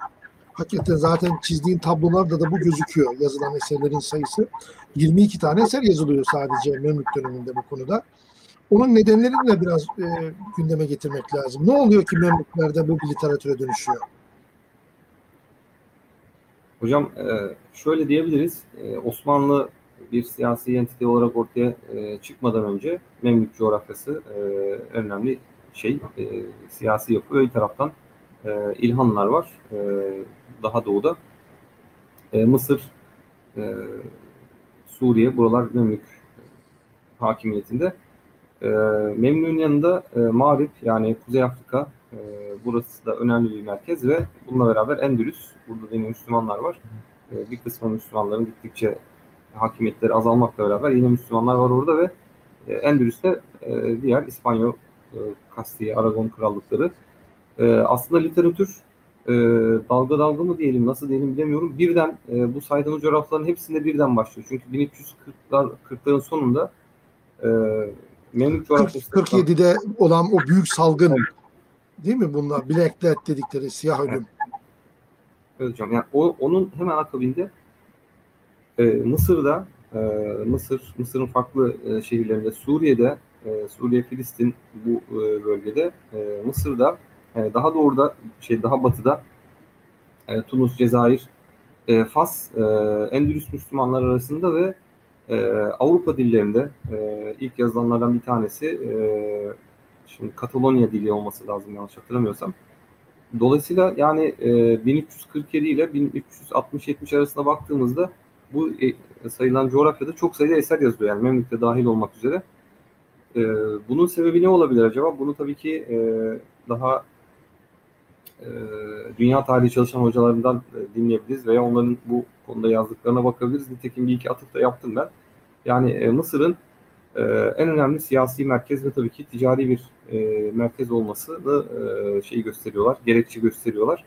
hakikaten zaten çizdiğin tablolarda da bu gözüküyor yazılan eserlerin sayısı. 22 tane eser yazılıyor sadece Memlük döneminde bu konuda. Onun nedenlerini de biraz e, gündeme getirmek lazım. Ne oluyor ki Memlüklerde bu bir literatüre dönüşüyor? Hocam e, şöyle diyebiliriz. E, Osmanlı bir siyasi entite olarak ortaya e, çıkmadan önce Memlük coğrafyası önemli şey siyasi yapı ve bir taraftan İlhanlar var daha doğuda. Mısır, Suriye buralar Memlük hakimiyetinde. Memnun yanında Mağrip yani Kuzey Afrika burası da önemli bir merkez ve bununla beraber Endülüs burada yine Müslümanlar var. bir kısmı Müslümanların gittikçe hakimiyetleri azalmakla beraber yine Müslümanlar var orada ve e, Endülüs'te e, diğer İspanyol, e, Kastiye, Aragon krallıkları. E, aslında literatür e, dalga dalga mı diyelim, nasıl diyelim bilemiyorum. Birden e, bu saydığımız coğrafyaların hepsinde birden başlıyor. Çünkü 1340'lar 40'ların sonunda e, Memlük coğrafyası 47'de olan o büyük salgın değil mi bunlar? Black Death dedikleri siyah ölüm. Evet hocam. Yani o, onun hemen akabinde e, Mısır'da, e, Mısır, Mısır'ın farklı e, şehirlerinde, Suriye'de, e, Suriye, Filistin bu e, bölgede, e, Mısır'da, e, daha doğuda, şey daha batıda, e, Tunus, Cezayir, e, Fas, e, Endülüs Müslümanlar arasında ve e, Avrupa dillerinde e, ilk yazılanlardan bir tanesi, e, şimdi Katalonya dili olması lazım yanlış hatırlamıyorsam. Dolayısıyla yani e, 1347 ile 1360-70 arasında baktığımızda bu e, sayılan coğrafyada çok sayıda eser yazılıyor yani Memlük'te dahil olmak üzere. E, bunun sebebi ne olabilir acaba? Bunu tabii ki e, daha e, dünya tarihi çalışan hocalarından e, dinleyebiliriz veya onların bu konuda yazdıklarına bakabiliriz. Nitekim bir iki atıf da yaptım ben. Yani e, Mısır'ın e, en önemli siyasi merkez ve tabii ki ticari bir merkez olması da e, şeyi gösteriyorlar, gerekçe gösteriyorlar.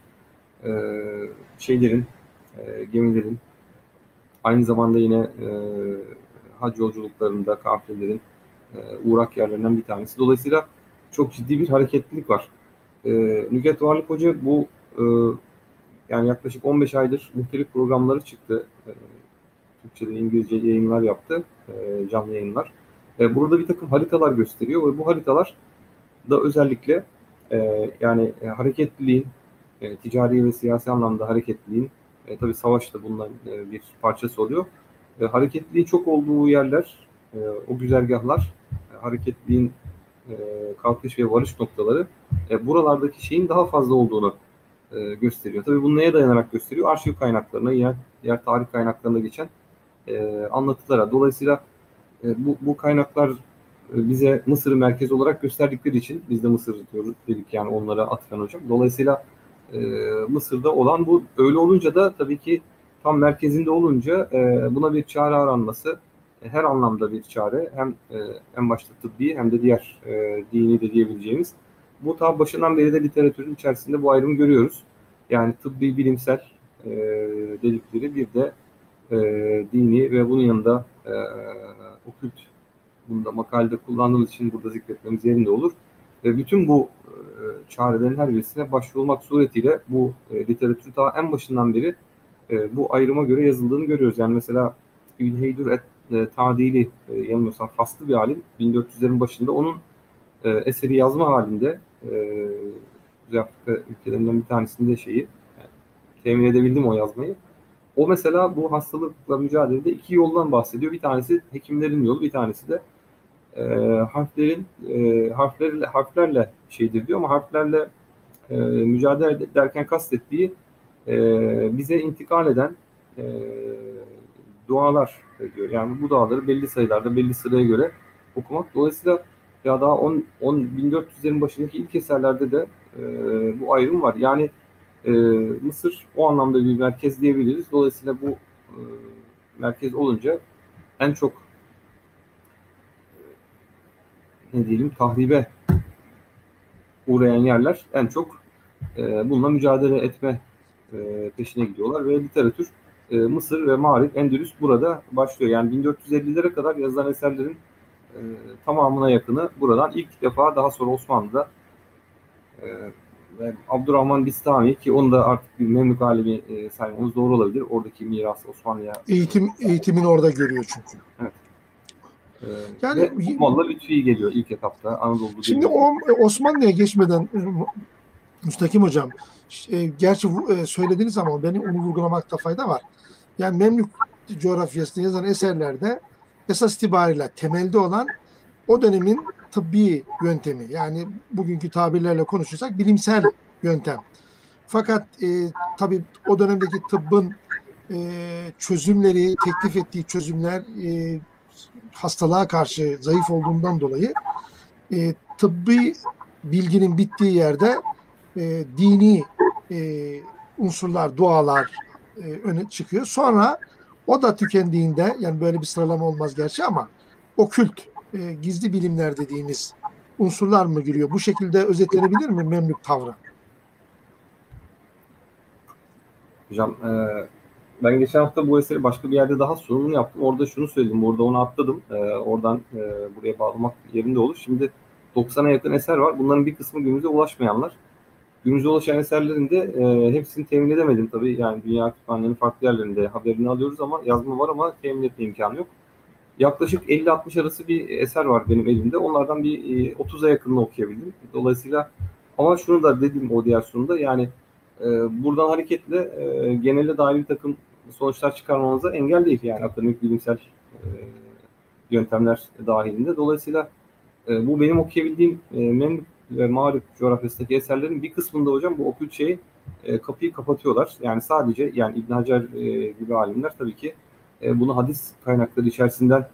Şeylerin, gemilerin, Aynı zamanda yine hac yolculuklarında kafirlerin e, uğrak yerlerinden bir tanesi. Dolayısıyla çok ciddi bir hareketlilik var. E, Nüket Varlık Hoca bu e, yani yaklaşık 15 aydır muhtelif programları çıktı. E, Türkçe'de İngilizce yayınlar yaptı, e, canlı yayınlar. E, burada bir takım haritalar gösteriyor ve bu haritalar da özellikle e, yani e, hareketliliğin, e, ticari ve siyasi anlamda hareketliliğin e, tabii savaş da bundan e, bir parçası oluyor. E, hareketliliğin çok olduğu yerler, e, o güzergahlar, e, hareketliliğin e, kalkış ve varış noktaları e, buralardaki şeyin daha fazla olduğunu e, gösteriyor. Tabii bunu neye dayanarak gösteriyor? Arşiv kaynaklarına, diğer, diğer tarih kaynaklarına geçen e, anlatılara. Dolayısıyla e, bu, bu kaynaklar e, bize Mısır'ı merkez olarak gösterdikleri için biz de Mısır diyoruz dedik yani onlara atılan hocam. Dolayısıyla e, Mısır'da olan bu. Öyle olunca da tabii ki tam merkezinde olunca e, buna bir çare aranması her anlamda bir çare. Hem e, en başta tıbbi hem de diğer e, dini de diyebileceğimiz. Bu ta başından beri de literatürün içerisinde bu ayrımı görüyoruz. Yani tıbbi bilimsel e, dedikleri bir de e, dini ve bunun yanında e, okült bunu da makalede kullandığımız için burada zikretmemiz yerinde olur. Ve bütün bu çarelerin her birisine başvurulmak suretiyle bu e, literatür daha en başından beri e, bu ayrıma göre yazıldığını görüyoruz. Yani mesela İbn et, e, Tadili e, yanılmıyorsam faslı bir alim 1400'lerin başında onun e, eseri yazma halinde e, Afrika ülkelerinden bir tanesinde şeyi yani, temin edebildim o yazmayı. O mesela bu hastalıkla mücadelede iki yoldan bahsediyor. Bir tanesi hekimlerin yolu, bir tanesi de e, harflerin e, harflerle harflerle şeydir diyor ama harflerle e, mücadele ederken kastettiği e, bize intikal eden e, dualar diyor. Yani bu duaları belli sayılarda, belli sıraya göre okumak. Dolayısıyla ya daha 10, 10 1400'lerin başındaki ilk eserlerde de e, bu ayrım var. Yani e, Mısır o anlamda bir merkez diyebiliriz. Dolayısıyla bu e, merkez olunca en çok ne diyelim tahribe uğrayan yerler en çok e, bununla mücadele etme e, peşine gidiyorlar ve literatür e, Mısır ve Mağrip, Endülüs burada başlıyor. Yani 1450'lere kadar yazılan eserlerin e, tamamına yakını buradan ilk defa daha sonra Osmanlı'da e, ve Abdurrahman Bistami ki onu da artık bir Memlük alemi e, saymamız doğru olabilir. Oradaki mirası Osmanlı'ya. Eğitim eğitimin orada görüyor çünkü. E, Yani- Molla Lütfi geliyor ilk etapta Anadolu'da. Şimdi o Osmanlı'ya geçmeden e, Müstakim Hocam, e, gerçi e, söylediğiniz ama benim onu vurgulamakta fayda var. Yani Memlük coğrafyasında yazan eserlerde esas itibariyle temelde olan o dönemin tıbbi yöntemi. Yani bugünkü tabirlerle konuşursak bilimsel yöntem. Fakat e, tabii o dönemdeki tıbbın e, çözümleri, teklif ettiği çözümler e, hastalığa karşı zayıf olduğundan dolayı e, tıbbi bilginin bittiği yerde e, dini e, unsurlar, dualar e, öne çıkıyor. Sonra o da tükendiğinde yani böyle bir sıralama olmaz gerçi ama okült, e, gizli bilimler dediğimiz unsurlar mı giriyor? Bu şekilde özetlenebilir mi Memlük tavrı? Hocam e, ben geçen hafta bu eseri başka bir yerde daha sunumunu yaptım. Orada şunu söyledim. Orada onu atladım. E, oradan e, buraya bağlamak yerinde olur. Şimdi 90'a yakın eser var. Bunların bir kısmı günümüze ulaşmayanlar. Günümüze ulaşan eserlerin de e, hepsini temin edemedim tabii. Yani dünya kütüphanelerinin farklı yerlerinde haberini alıyoruz ama yazma var ama temin etme imkanı yok. Yaklaşık 50-60 arası bir eser var benim elimde. Onlardan bir e, 30'a yakınını okuyabildim. Dolayısıyla ama şunu da dedim o diğer sunumda yani e, buradan hareketle e, genele dair bir takım sonuçlar çıkarmamıza engel değil. Yani akademik bilimsel e, yöntemler dahilinde. Dolayısıyla e, bu benim okuyabildiğim e, Memlük ve Mağrip coğrafyasındaki eserlerin bir kısmında hocam bu okült şeyi e, kapıyı kapatıyorlar. Yani sadece yani İbn Hacer e, gibi alimler tabii ki e, bunu hadis kaynakları içerisinden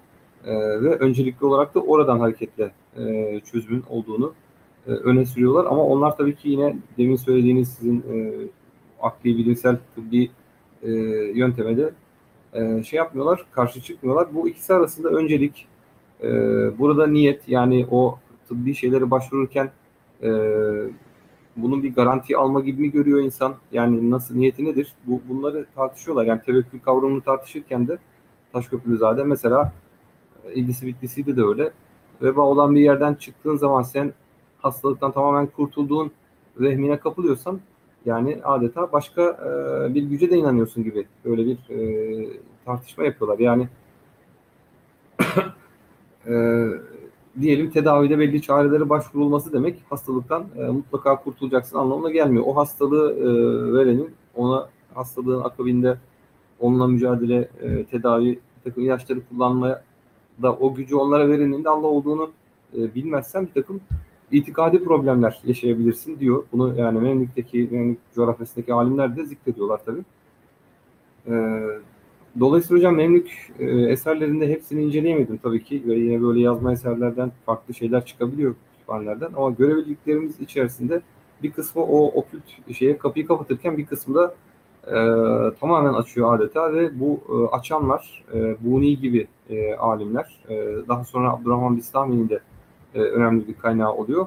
e, ve öncelikli olarak da oradan hareketle e, çözümün olduğunu e, öne sürüyorlar. Ama onlar tabii ki yine demin söylediğiniz sizin e, akli bilimsel tıbbi e, yönteme de e, şey yapmıyorlar, karşı çıkmıyorlar. Bu ikisi arasında öncelik e, burada niyet yani o tıbbi şeylere başvururken e, bunun bir garanti alma gibi mi görüyor insan? Yani nasıl niyeti nedir? Bu, bunları tartışıyorlar. Yani tevekkül kavramını tartışırken de Taşköprülüzade mesela e, ilgisi bitlisiyle de öyle. Veba olan bir yerden çıktığın zaman sen hastalıktan tamamen kurtulduğun vehmine kapılıyorsan yani adeta başka e, bir güce de inanıyorsun gibi böyle bir e, tartışma yapıyorlar. Yani e, diyelim tedavide belli çarelere başvurulması demek hastalıktan e, mutlaka kurtulacaksın anlamına gelmiyor. O hastalığı e, verenin ona hastalığın akabinde onunla mücadele, e, tedavi, takım ilaçları kullanmaya da o gücü onlara verenin de Allah olduğunu e, bilmezsen bir takım itikadi problemler yaşayabilirsin diyor. Bunu yani Memlük'teki, Memlük coğrafyasındaki alimler de zikrediyorlar tabii. Ee, dolayısıyla hocam Memlük e, eserlerinde hepsini inceleyemedim tabii ki. Ve yine böyle yazma eserlerden farklı şeyler çıkabiliyor kütüphanelerden. Ama görebildiklerimiz içerisinde bir kısmı o okült şeye kapıyı kapatırken bir kısmı da e, tamamen açıyor adeta ve bu e, açanlar e, Buni gibi e, alimler e, daha sonra Abdurrahman Bistami'nin de e, önemli bir kaynağı oluyor.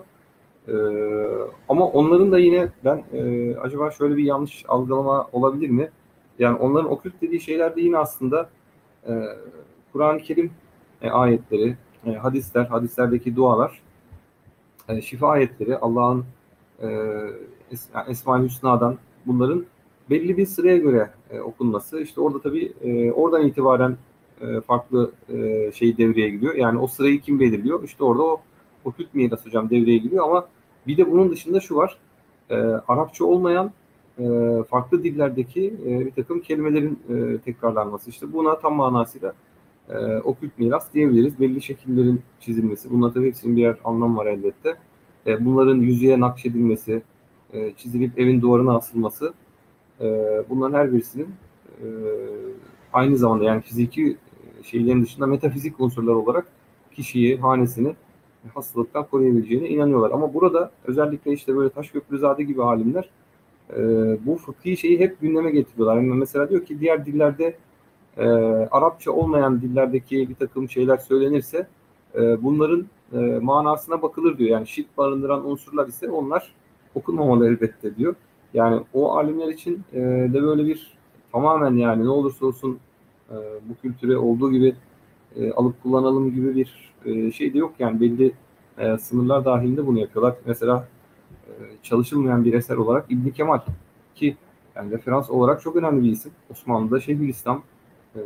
E, ama onların da yine ben e, acaba şöyle bir yanlış algılama olabilir mi? Yani onların okült dediği şeyler de yine aslında e, Kur'an-ı Kerim e, ayetleri, e, hadisler, hadislerdeki dualar, e, şifa ayetleri, Allah'ın e, Es- Esma-i Hüsna'dan bunların belli bir sıraya göre e, okunması. İşte orada tabii e, oradan itibaren e, farklı e, şey devreye giriyor. Yani o sırayı kim belirliyor? İşte orada o okült miras hocam devreye giriyor ama bir de bunun dışında şu var. E, Arapça olmayan farklı dillerdeki e, bir takım kelimelerin e, tekrarlanması. İşte buna tam manasıyla e, okült miras diyebiliriz. Belli şekillerin çizilmesi. Bunlar tabii hepsinin birer anlam var elbette. E, bunların yüzeye nakşedilmesi, e, çizilip evin duvarına asılması e, bunların her birisinin e, aynı zamanda yani fiziki e, şeylerin dışında metafizik unsurlar olarak kişiyi, hanesini hastalıktan koruyabileceğine inanıyorlar. Ama burada özellikle işte böyle Taşköprüzade gibi alimler e, bu fıkhi şeyi hep gündeme getiriyorlar. Yani mesela diyor ki diğer dillerde e, Arapça olmayan dillerdeki bir takım şeyler söylenirse e, bunların e, manasına bakılır diyor. Yani şirk barındıran unsurlar ise onlar okunmamalı elbette diyor. Yani o alimler için e, de böyle bir tamamen yani ne olursa olsun e, bu kültüre olduğu gibi e, alıp kullanalım gibi bir e, şey de yok. Yani belli e, sınırlar dahilinde bunu yapıyorlar. Mesela çalışılmayan bir eser olarak İbn Kemal ki yani referans olarak çok önemli bir isim. Osmanlı'da Şeyhülislam e,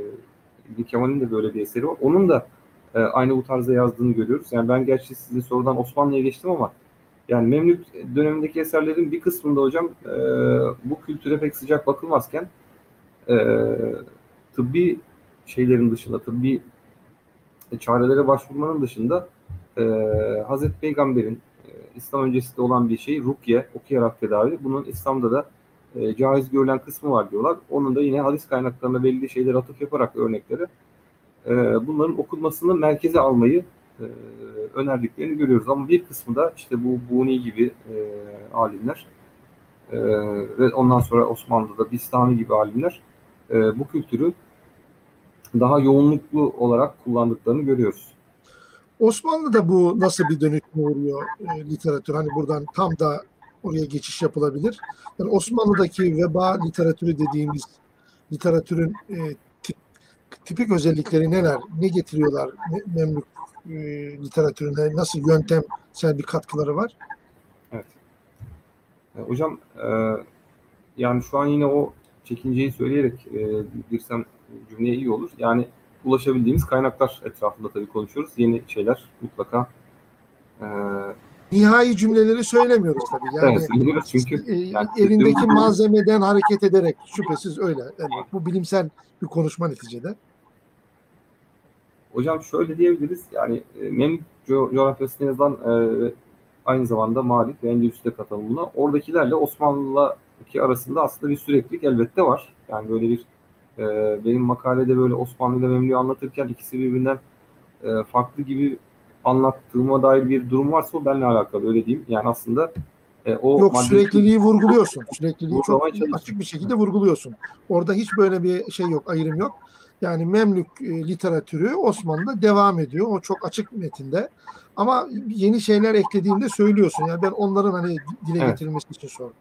İbn Kemal'in de böyle bir eseri var. Onun da e, aynı bu tarzda yazdığını görüyoruz. Yani ben gerçi size sorudan Osmanlı'ya geçtim ama yani Memlük dönemindeki eserlerin bir kısmında hocam e, bu kültüre pek sıcak bakılmazken e, tıbbi şeylerin dışında, tıbbi çarelere başvurmanın dışında e, Hazreti Peygamber'in İslam öncesinde olan bir şey rukye, okuyarak tedavi. Bunun İslam'da da e, caiz görülen kısmı var diyorlar. Onun da yine hadis kaynaklarına belli şeyler atıf yaparak örnekleri e, bunların okunmasını merkeze almayı e, önerdiklerini görüyoruz. Ama bir kısmı da işte bu Buni gibi e, alimler e, ve ondan sonra Osmanlı'da Bistami gibi alimler e, bu kültürü daha yoğunluklu olarak kullandıklarını görüyoruz. Osmanlı'da bu nasıl bir dönüşüme uğruyor e, literatür? Hani buradan tam da oraya geçiş yapılabilir. Yani Osmanlı'daki veba literatürü dediğimiz literatürün e, tip, tipik özellikleri neler? Ne getiriyorlar Me- Memlük e, literatürüne? Nasıl yöntemsel bir katkıları var? Evet. E, hocam e, yani şu an yine o çekinceyi söyleyerek e, girsem cümleye iyi olur. Yani ulaşabildiğimiz kaynaklar etrafında tabii konuşuyoruz. Yeni şeyler mutlaka e, Nihai cümleleri söylemiyoruz tabii. Yani evet, biliyoruz çünkü e, yani elindeki malzemeden hareket ederek şüphesiz öyle. Yani bu bilimsel bir konuşma neticede. Hocam şöyle diyebiliriz. Yani e, Memlük co- coğrafyasına yazılan e, aynı zamanda Malik ve Endülüs'te katılımına oradakilerle Osmanlı'daki arasında aslında bir süreklilik elbette var. Yani böyle bir e, benim makalede böyle Osmanlı ile Memlük'ü anlatırken ikisi birbirinden e, farklı gibi anlattığıma dair bir durum varsa o benimle alakalı öyle diyeyim. Yani aslında e, o Yok madde- sürekliliği vurguluyorsun. Sürekliliği çok açık bir şekilde vurguluyorsun. Orada hiç böyle bir şey yok, ayrım yok. Yani Memlük e, literatürü Osmanlı'da devam ediyor. O çok açık metinde. Ama yeni şeyler eklediğinde söylüyorsun. Yani ben onların hani dile Evet. getirilmesi için sordum.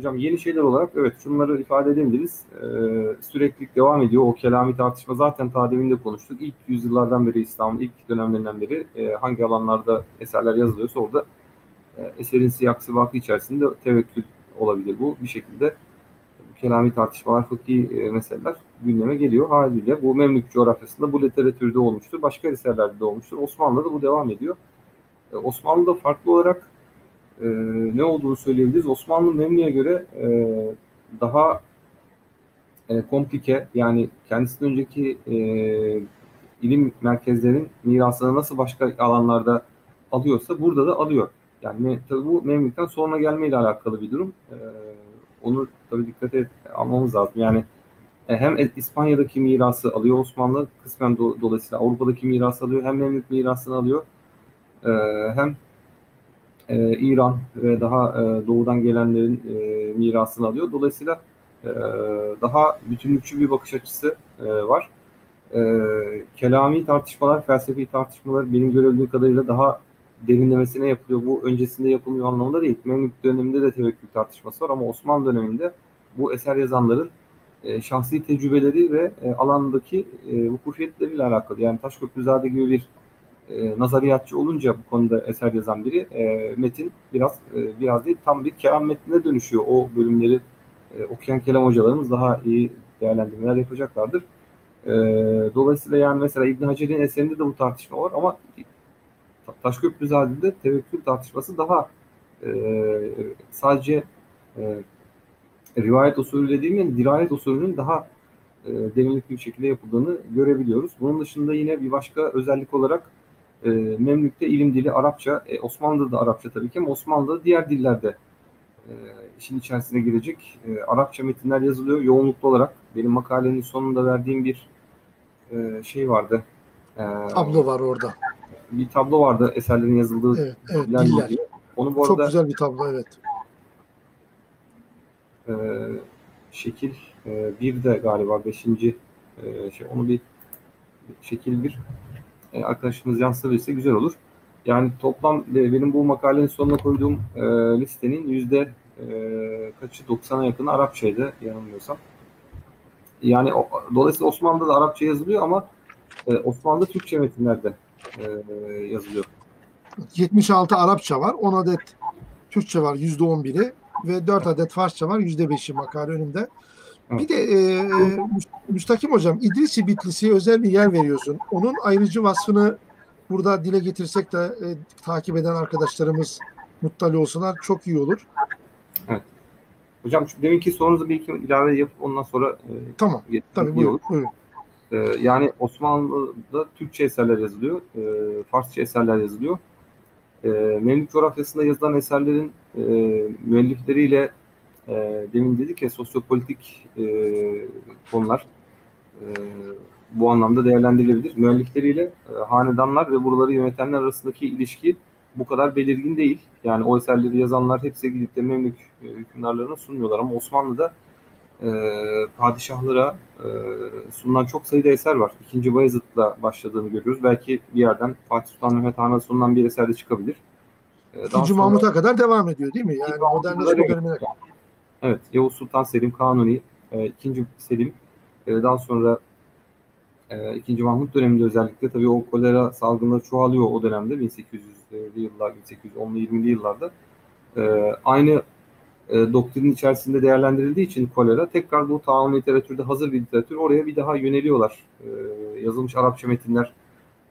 Hocam yeni şeyler olarak evet şunları ifade edebiliriz. Ee, sürekli devam ediyor. O kelami tartışma zaten ta konuştuk. İlk yüzyıllardan beri İslam'ın ilk dönemlerinden beri e, hangi alanlarda eserler yazılıyorsa orada e, eserin siyak sıvakı içerisinde tevekkül olabilir bu bir şekilde. Kelami tartışmalar, fıkhi e, meseleler gündeme geliyor. Haliyle bu Memlük coğrafyasında bu literatürde olmuştur. Başka eserlerde de olmuştur. Osmanlı'da bu devam ediyor. E, Osmanlı'da farklı olarak e, ne olduğunu söyleyebiliriz. Osmanlı Memlük'e göre e, daha e, komplike yani kendisinden önceki e, ilim merkezlerinin mirasını nasıl başka alanlarda alıyorsa burada da alıyor. Yani tabii bu Memlük'ten sonra gelmeyle alakalı bir durum. E, onu tabii dikkat et, almamız lazım. Yani e, hem İspanya'daki mirası alıyor Osmanlı, kısmen do- dolayısıyla Avrupa'daki mirası alıyor, hem Memlük mirasını alıyor, e, hem e, İran ve daha e, doğudan gelenlerin e, mirasını alıyor. Dolayısıyla e, daha bütünlükçü bir bakış açısı e, var. E, kelami tartışmalar, felsefi tartışmalar benim görebildiğim kadarıyla daha derinlemesine yapılıyor. Bu öncesinde yapılmıyor anlamında değil. Memlük döneminde de tevekkül tartışması var ama Osmanlı döneminde bu eser yazanların e, şahsi tecrübeleri ve e, alandaki e, vukufiyetleriyle alakalı. Yani Taşköprüzade gibi bir e, nazariyatçı olunca bu konuda eser yazan biri e, metin biraz e, biraz değil tam bir kelam metnine dönüşüyor. O bölümleri e, okuyan kelam hocalarımız daha iyi değerlendirmeler yapacaklardır. E, dolayısıyla yani mesela İbn Hacer'in eserinde de bu tartışma var ama Taşköprüzade'de tevekkül tartışması daha e, sadece e, rivayet usulü dediğim dirayet usulünün daha e, derinlikli bir şekilde yapıldığını görebiliyoruz. Bunun dışında yine bir başka özellik olarak e, Memlük'te ilim dili Arapça, e, Osmanlı'da Arapça tabii ki ama Osmanlı'da diğer dillerde e, işin içerisine girecek e, Arapça metinler yazılıyor yoğunluklu olarak. Benim makalenin sonunda verdiğim bir e, şey vardı. E, Tablo var orada. bir tablo vardı eserlerin yazıldığı Evet, evet diller diller. Onu bu Çok arada güzel bir tablo evet. e, şekil e, bir de galiba beşinci e, şey onu bir şekil bir e, arkadaşımız yansıtırsa güzel olur. Yani toplam e, benim bu makalenin sonuna koyduğum e, listenin yüzde e, kaçı 90'a yakını Arapçaydı yanılmıyorsam. Yani o, dolayısıyla Osmanlı'da da Arapça yazılıyor ama e, Osmanlı Türkçe metinlerde e, yazılıyor. 76 Arapça var, 10 adet Türkçe var %11'i ve 4 adet Farsça var %5'i makale önümde. Bir de e, e, Müst- Müstakim Hocam İdrisi Bitlisi'ye özel bir yer veriyorsun. Onun ayrıcı vasfını burada dile getirsek de e, takip eden arkadaşlarımız muttali olsunlar. Çok iyi olur. Hocam şu deminki sorunuzu bir iki ilave yapıp ondan sonra e, Tamam. Tabii iyi buyurun. olur. buyurun. Ee, yani Osmanlı'da Türkçe eserler yazılıyor, e, Farsça eserler yazılıyor. E, Memlük coğrafyasında yazılan eserlerin e, müellifleriyle e, demin dedik ya sosyopolitik e, konular e, bu anlamda değerlendirilebilir. Müellifleriyle e, hanedanlar ve buraları yönetenler arasındaki ilişki bu kadar belirgin değil. Yani o eserleri yazanlar hepsi gidip de Memlük e, hükümdarlarına sunuyorlar ama Osmanlı'da e, padişahlara e, sunulan çok sayıda eser var. İkinci Bayezid'le başladığını görüyoruz. Belki bir yerden Fatih Sultan Mehmet Han'a sunulan bir eser de çıkabilir. E, İkinci sonra- Mahmut'a kadar devam ediyor değil mi? Yani modernleşme dönemine kadar. Evet, Yavuz Sultan Selim Kanuni, e, ikinci Selim, e, daha sonra e, ikinci Mahmut döneminde özellikle tabii o kolera salgınları çoğalıyor o dönemde 1800'lü yıllar, 1810'lu 20'li yıllarda. E, aynı e, doktrinin içerisinde değerlendirildiği için kolera tekrar bu tahammül literatürde hazır bir literatür oraya bir daha yöneliyorlar. E, yazılmış Arapça metinler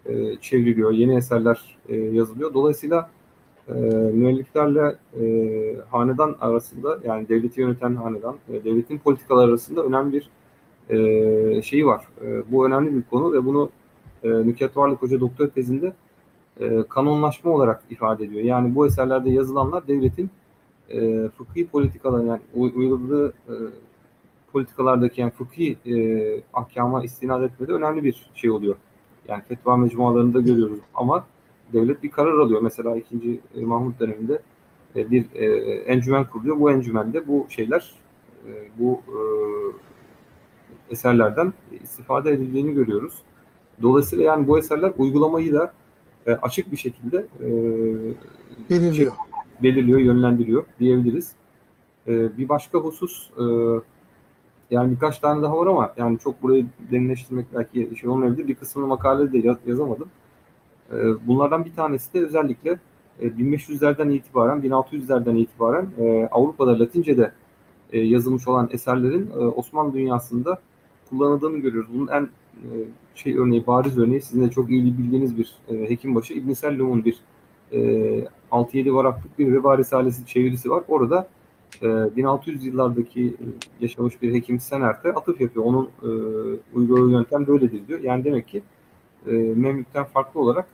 e, çevriliyor, yeni eserler e, yazılıyor. Dolayısıyla e, müelliflerle e, hanedan arasında yani devleti yöneten hanedan ve devletin politikaları arasında önemli bir e, şeyi var. E, bu önemli bir konu ve bunu e, Nükhet Varlık Hoca doktor tezinde e, kanonlaşma olarak ifade ediyor. Yani bu eserlerde yazılanlar devletin e, fıkhi politikalar yani uy- uyguladığı e, politikalardaki yani fıkhi e, ahkama istinad etmede önemli bir şey oluyor. Yani fetva mecmualarında görüyoruz ama devlet bir karar alıyor. Mesela 2. Mahmut döneminde e, bir e, encümen kuruluyor. Bu encümende bu şeyler e, bu e, eserlerden istifade edildiğini görüyoruz. Dolayısıyla yani bu eserler uygulamayı da e, açık bir şekilde e, Belirliyor. belirliyor, yönlendiriyor diyebiliriz. E, bir başka husus e, yani birkaç tane daha var ama yani çok burayı derinleştirmek belki şey olmayabilir. Bir kısmını makalede de yaz- yazamadım. E, bunlardan bir tanesi de özellikle e, 1500'lerden itibaren, 1600'lerden itibaren e, Avrupa'da Latince'de e, yazılmış olan eserlerin e, Osmanlı dünyasında kullanıldığını görüyoruz. Bunun en e, şey örneği, bariz örneği sizin de çok iyi bildiğiniz bir e, hekimbaşı İbn Sellum'un bir e, 6-7 varaklık bir Veba Risalesi çevirisi var. Orada e, 1600 yıllardaki yaşamış bir hekim Senert'e atıf yapıyor. Onun e, uyguladığı yöntem böyledir diyor. Yani demek ki e, Memlük'ten farklı olarak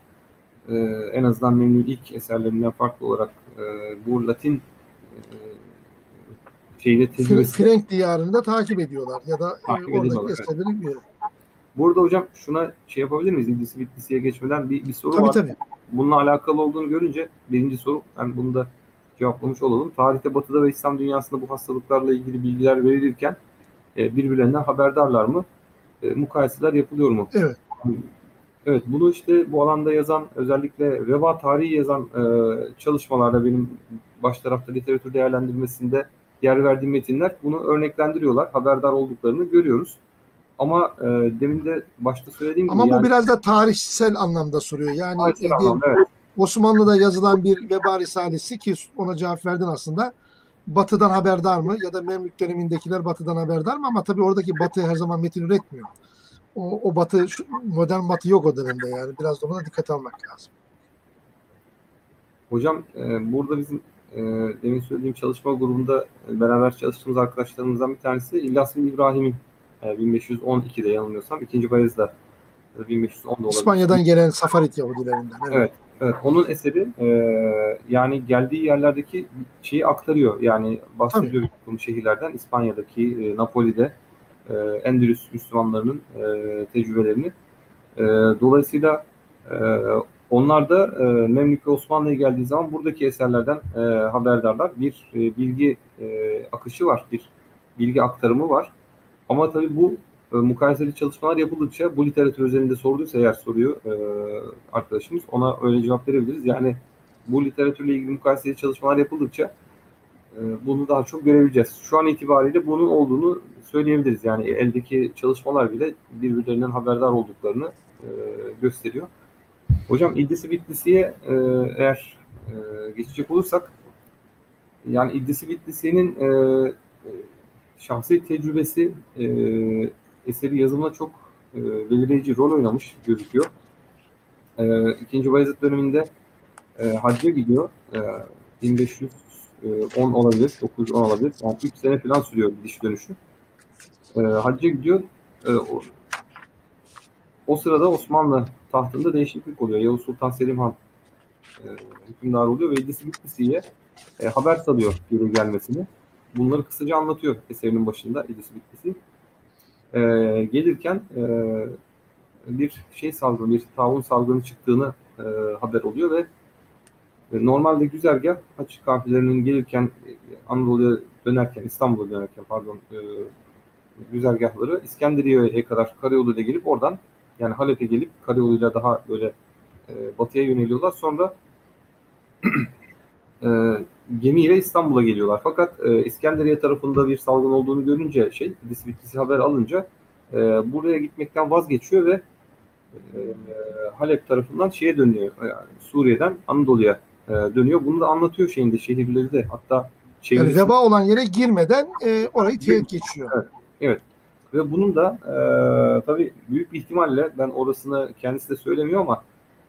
e, en azından Memlük'ün ilk eserlerinden farklı olarak e, bu Latin e, şeyde tecrübesi. Frenk diyarını da takip ediyorlar ya da e, Takip oradaki ediyorlar, evet. eserleri. Burada hocam şuna şey yapabilir miyiz? İdrisi Bitlisi'ye geçmeden bir, bir soru Tabii var. tabii. Bununla alakalı olduğunu görünce birinci soru ben bunu da cevaplamış olalım. Tarihte Batı'da ve İslam dünyasında bu hastalıklarla ilgili bilgiler verilirken e, birbirlerinden haberdarlar mı? E, mukayeseler yapılıyor mu? Evet. Evet bunu işte bu alanda yazan özellikle veba tarihi yazan e, çalışmalarda benim baş tarafta literatür değerlendirmesinde yer verdiğim metinler bunu örneklendiriyorlar. Haberdar olduklarını görüyoruz. ama e, demin de başta söylediğim gibi Ama bu yani, biraz da tarihsel anlamda soruyor. Yani bir anlamda, evet. Osmanlı'da yazılan bir veba risalesi ki ona cevap verdin aslında. Batı'dan haberdar mı ya da Memlük dönemindekiler Batı'dan haberdar mı? Ama tabii oradaki Batı her zaman metin üretmiyor. O, o Batı, modern Batı yok o dönemde yani. Biraz da buna dikkat almak lazım. Hocam e, burada bizim e, demin söylediğim çalışma grubunda beraber çalıştığımız arkadaşlarımızdan bir tanesi İlyas bin İbrahim'in e, 1512'de yanılmıyorsam ikinci Bayez'de ya da 1510'da olabilir. İspanya'dan gelen Safarit Yahudilerinden. Evet. Evet. Evet, onun eseri e, yani geldiği yerlerdeki şeyi aktarıyor. Yani bahsediyor bu şehirlerden İspanya'daki e, Napoli'de e, Endülüs Müslümanlarının e, tecrübelerini. E, dolayısıyla e, onlar da e, Memlük ve Osmanlı'ya geldiği zaman buradaki eserlerden e, haberdarlar. Bir e, bilgi e, akışı var, bir bilgi aktarımı var. Ama tabii bu e, mukayeseli çalışmalar yapıldıkça bu literatür üzerinde sorduysa eğer soruyor e, arkadaşımız ona öyle cevap verebiliriz. Yani bu literatürle ilgili mukayeseli çalışmalar yapıldıkça bunu daha çok görebileceğiz. Şu an itibariyle bunun olduğunu söyleyebiliriz. Yani eldeki çalışmalar bile birbirlerinden haberdar olduklarını e, gösteriyor. Hocam İddisi Bitlisi'ye e, eğer e, geçecek olursak yani İddisi Bitlisi'nin şahsi tecrübesi eseri yazımına çok belirleyici rol oynamış gözüküyor. İkinci Bayezid döneminde e, hacca gidiyor. E, 1510 olabilir, 910 olabilir. Yani 3 sene falan sürüyor gidiş dönüşü. E, hacca gidiyor. E, o, o sırada Osmanlı tahtında değişiklik oluyor. Yavuz Sultan Selim Han e, hükümdar oluyor ve İdris Bitlisi'ye e, haber salıyor geri gelmesini. Bunları kısaca anlatıyor eserinin başında İdris Bitlisi. E, gelirken e, bir şey salgını, bir taun salgını çıktığını e, haber oluyor ve e, normalde güzergah haç kafilelerinin gelirken e, Anadolu'ya dönerken, İstanbul'a dönerken pardon e, güzergahları İskenderiye'ye kadar karayoluyla gelip oradan yani Halep'e gelip karayoluyla daha böyle e, batıya yöneliyorlar. Sonra e, gemiyle İstanbul'a geliyorlar. Fakat e, İskenderiye tarafında bir salgın olduğunu görünce şey, Bitlisi, Bitlisi haber alınca e, buraya gitmekten vazgeçiyor ve e, Halep tarafından şeye dönüyor. Yani Suriye'den Anadolu'ya e, dönüyor. Bunu da anlatıyor şeyinde şehirleri de. Hatta şehir Yani veba olan yere girmeden e, orayı teyit geçiyor. Ve bunun da e, tabii büyük bir ihtimalle ben orasını kendisi de söylemiyor ama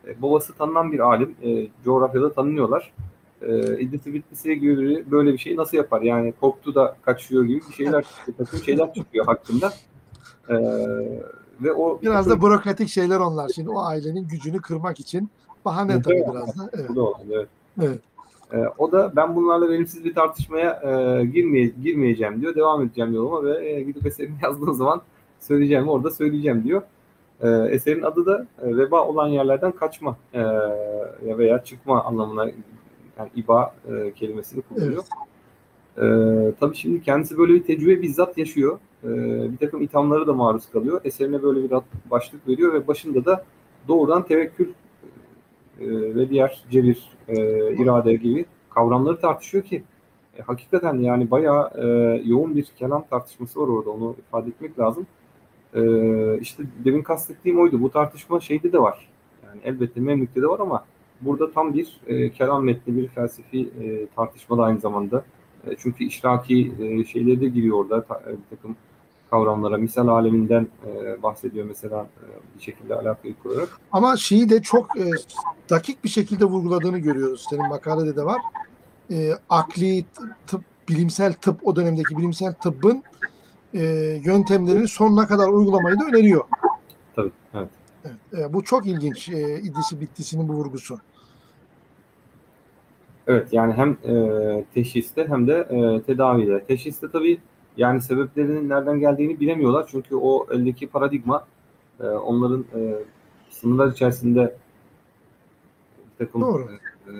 e, babası tanınan bir alim. E, coğrafyada tanınıyorlar. E, İdris Bitlisi gibi biri böyle bir şey nasıl yapar? Yani korktu da kaçıyor gibi bir şeyler, bir şeyler çıkıyor hakkında. E, ve o Biraz da bürokratik şeyler onlar. Şimdi o ailenin gücünü kırmak için bahane tabii biraz da. Evet. Olan, evet. Evet. E, o da ben bunlarla verimsiz bir tartışmaya e, girmeye, girmeyeceğim diyor. Devam edeceğim yoluma ve e, gidip eserini yazdığım zaman söyleyeceğim orada söyleyeceğim diyor. E, eserin adı da e, veba olan yerlerden kaçma e, veya çıkma anlamına yani iba e, kelimesini kullanıyor. E, tabii şimdi kendisi böyle bir tecrübe bizzat yaşıyor. E, bir takım ithamları da maruz kalıyor. Eserine böyle bir başlık veriyor ve başında da doğrudan tevekkül ve diğer cebir, e, irade gibi kavramları tartışıyor ki e, hakikaten yani bayağı e, yoğun bir kelam tartışması var orada onu ifade etmek lazım. E, işte demin kastettiğim oydu. Bu tartışma şeyde de var. Yani elbette Memlük'te de var ama burada tam bir e, kelam metni, bir felsefi e, tartışma da aynı zamanda. E, çünkü işraki e, şeyleri de giriyor orada ta, e, bir takım kavramlara. Misal aleminden e, bahsediyor mesela e, bir şekilde alakayı kurarak. Ama şeyi de çok e, dakik bir şekilde vurguladığını görüyoruz. Senin makalede de var. E, akli tıp, bilimsel tıp, o dönemdeki bilimsel tıbbın e, yöntemlerini sonuna kadar uygulamayı da öneriyor. Tabii, evet. Evet, e, bu çok ilginç e, İdrisi Bittisi'nin bu vurgusu. Evet yani hem e, teşhiste hem de e, tedavide. Teşhiste tabii yani sebeplerinin nereden geldiğini bilemiyorlar. Çünkü o eldeki paradigma e, onların e, sınırlar içerisinde bir takım Doğru. e,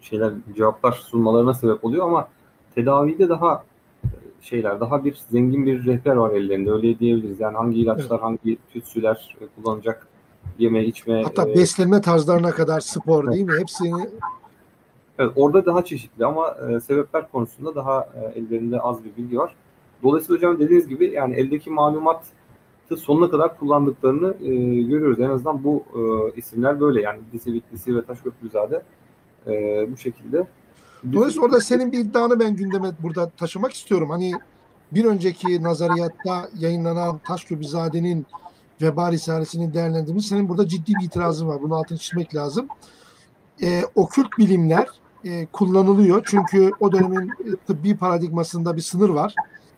şeyler cevaplar sunmalarına sebep oluyor ama tedavide daha e, şeyler daha bir zengin bir rehber var ellerinde öyle diyebiliriz. Yani hangi ilaçlar, hangi tütsüler e, kullanacak, yeme içme Hatta e, beslenme tarzlarına kadar spor değil mi? Hepsini Evet, orada daha çeşitli ama e, sebepler konusunda daha e, ellerinde az bir bilgi var. Dolayısıyla hocam dediğiniz gibi yani eldeki malumat sonuna kadar kullandıklarını e, görüyoruz. En azından bu e, isimler böyle yani Disi Bitlisi ve Taşköprüzade e, bu şekilde. Dolayısıyla orada senin bir iddianı ben gündeme burada taşımak istiyorum. Hani bir önceki nazariyatta yayınlanan Taşköprüzade'nin veba risalesinin değerlendirmesi senin burada ciddi bir itirazın var. Bunu altını çizmek lazım. E, okült bilimler e, kullanılıyor. Çünkü o dönemin e, tıbbi paradigmasında bir sınır var.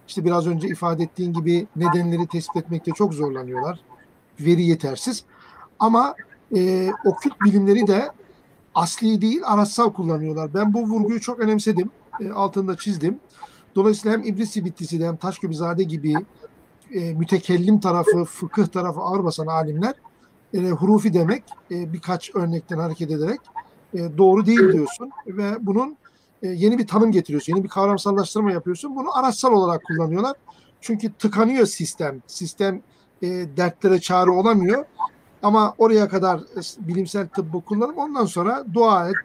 İşte biraz önce ifade ettiğin gibi nedenleri tespit etmekte çok zorlanıyorlar. Veri yetersiz. Ama e, okült bilimleri de asli değil araçsal kullanıyorlar. Ben bu vurguyu çok önemsedim. E, altında çizdim. Dolayısıyla hem İblis Bittisi de hem Taşköprüzade gibi e, mütekellim tarafı, fıkıh tarafı ağır basan alimler e, hurufi demek e, birkaç örnekten hareket ederek e, doğru değil diyorsun ve bunun e, yeni bir tanım getiriyorsun. Yeni bir kavramsallaştırma yapıyorsun. Bunu araçsal olarak kullanıyorlar. Çünkü tıkanıyor sistem. Sistem e, dertlere çare olamıyor. Ama oraya kadar e, bilimsel tıbbı kullanıp ondan sonra dua et.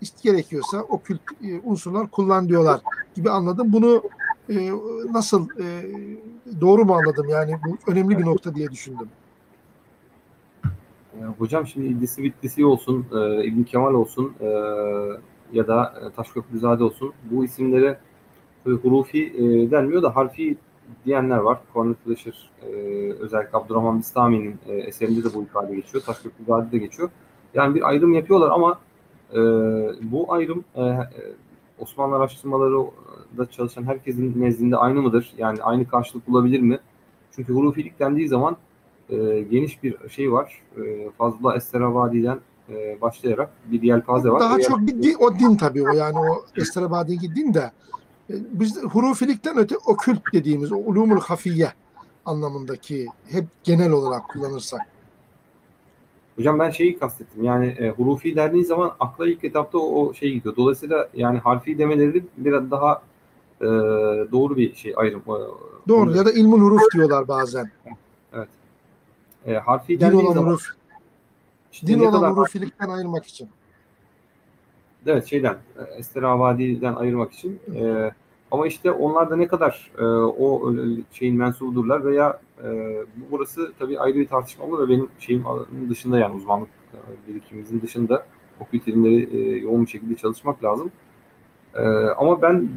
İşte gerekiyorsa okült e, unsurlar kullan diyorlar gibi anladım. Bunu e, nasıl e, doğru mu anladım? Yani bu önemli bir nokta diye düşündüm. Hocam şimdi İdlisi Bitlisi olsun, e, İbn Kemal olsun e, ya da e, Taşköprüzade olsun bu isimlere hurufi e, denmiyor da harfi diyenler var. Cornel Fletcher e, özellikle Abdurrahman Bistami'nin e, eserinde de bu ifade geçiyor. Taşköprüzade de geçiyor. Yani bir ayrım yapıyorlar ama e, bu ayrım e, e, Osmanlı araştırmaları da çalışan herkesin nezdinde aynı mıdır? Yani aynı karşılık bulabilir mi? Çünkü hurufilik dendiği zaman e, geniş bir şey var. E, Fazla Esterabadi'den e, başlayarak bir yelpaze var. Daha O çok bir din, o din tabii o yani o Esterabadi'deki din de e, biz hurufilikten öte okült dediğimiz o ulumul hafiye anlamındaki hep genel olarak kullanırsak. Hocam ben şeyi kastettim. Yani e, hurufi dendiği zaman akla ilk etapta o, o şey gidiyor. Dolayısıyla yani harfi demeleri biraz daha e, doğru bir şey ayrım. E, Doğru ya da ilmul huruf diyorlar bazen. e, harfi dendiği zaman huruf. İşte Din olan hurufilikten ayırmak için. Evet şeyden e, Esteravadi'den ayırmak için. E, ama işte onlar da ne kadar e, o öyle şeyin mensubudurlar veya e, bu- burası tabii ayrı bir tartışmalı ve benim şeyim dışında yani uzmanlık e, birikimimizin dışında okült ilimleri e, yoğun bir şekilde çalışmak lazım. E, ama ben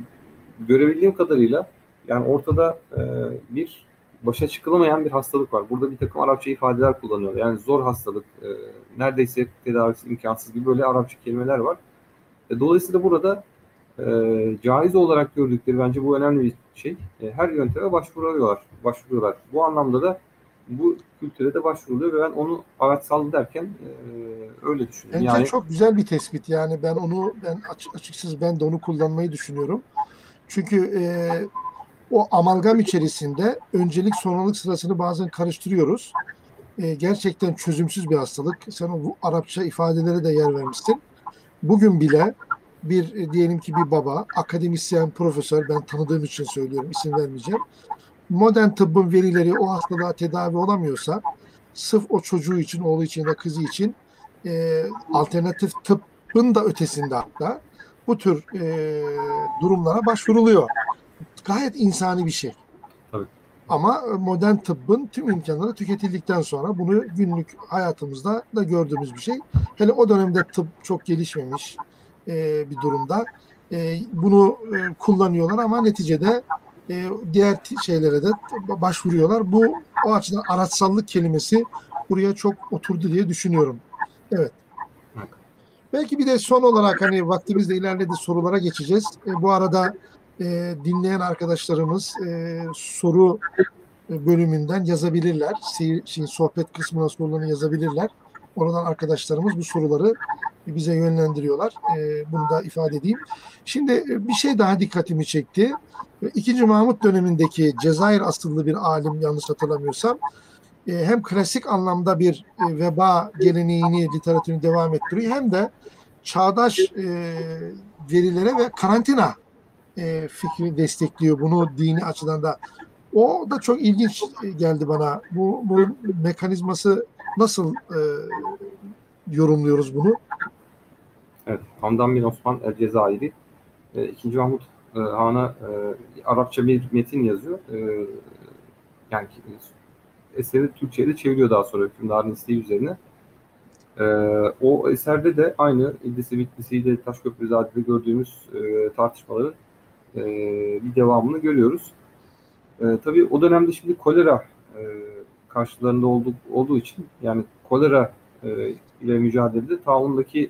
görebildiğim kadarıyla yani ortada e, bir başa çıkılamayan bir hastalık var. Burada bir takım Arapça ifadeler kullanıyor. Yani zor hastalık, e, neredeyse tedavisi imkansız gibi böyle Arapça kelimeler var. E, Dolayısıyla burada e, caiz olarak gördükleri bence bu önemli bir şey. E, her yönteme başvuruyorlar. Başvuruyorlar. Bu anlamda da bu kültüre de başvuruluyor ve ben onu araçsal derken e, öyle düşünüyorum. Bence Yani çok güzel bir tespit. Yani ben onu ben açık, açıksız ben de onu kullanmayı düşünüyorum. Çünkü e, o amalgam içerisinde öncelik sonralık sırasını bazen karıştırıyoruz. E, gerçekten çözümsüz bir hastalık. Sen o Arapça ifadelere de yer vermişsin. Bugün bile bir e, diyelim ki bir baba, akademisyen, profesör ben tanıdığım için söylüyorum isim vermeyeceğim. Modern tıbbın verileri o hastalığa tedavi olamıyorsa sırf o çocuğu için, oğlu için ya kızı için e, alternatif tıbbın da ötesinde hatta bu tür e, durumlara başvuruluyor. Gayet insani bir şey. Tabii. Ama modern tıbbın tüm imkanları tüketildikten sonra bunu günlük hayatımızda da gördüğümüz bir şey. Hele o dönemde tıp çok gelişmemiş e, bir durumda. E, bunu e, kullanıyorlar ama neticede e, diğer şeylere de başvuruyorlar. Bu o açıdan araçsallık kelimesi buraya çok oturdu diye düşünüyorum. Evet. Evet. Belki bir de son olarak hani vaktimiz de ilerledi sorulara geçeceğiz. E, bu arada e, dinleyen arkadaşlarımız e, soru bölümünden yazabilirler. Seyir, şey, sohbet kısmına sorularını yazabilirler. Oradan arkadaşlarımız bu soruları bize yönlendiriyorlar. E, bunu da ifade edeyim. Şimdi e, bir şey daha dikkatimi çekti. İkinci Mahmut dönemindeki Cezayir asıllı bir alim yanlış hatırlamıyorsam e, hem klasik anlamda bir e, veba geleneğini, literatürünü devam ettiriyor hem de çağdaş verilere ve karantina e, fikri destekliyor bunu dini açıdan da. O da çok ilginç geldi bana. Bu, bu mekanizması nasıl e, yorumluyoruz bunu? Evet, Hamdan bin Osman El Cezayiri. E, İkinci Mahmut e, Han'a e, Arapça bir metin yazıyor. E, yani eseri Türkçe'ye de çeviriyor daha sonra hükümdarın isteği üzerine. E, o eserde de aynı İddisi Bitlisi'yle Taşköprüzade'de gördüğümüz e, tartışmaları e, bir devamını görüyoruz. E, tabii o dönemde şimdi kolera e, karşılarında olduk, olduğu için yani kolera e, ile mücadelede taahhündeki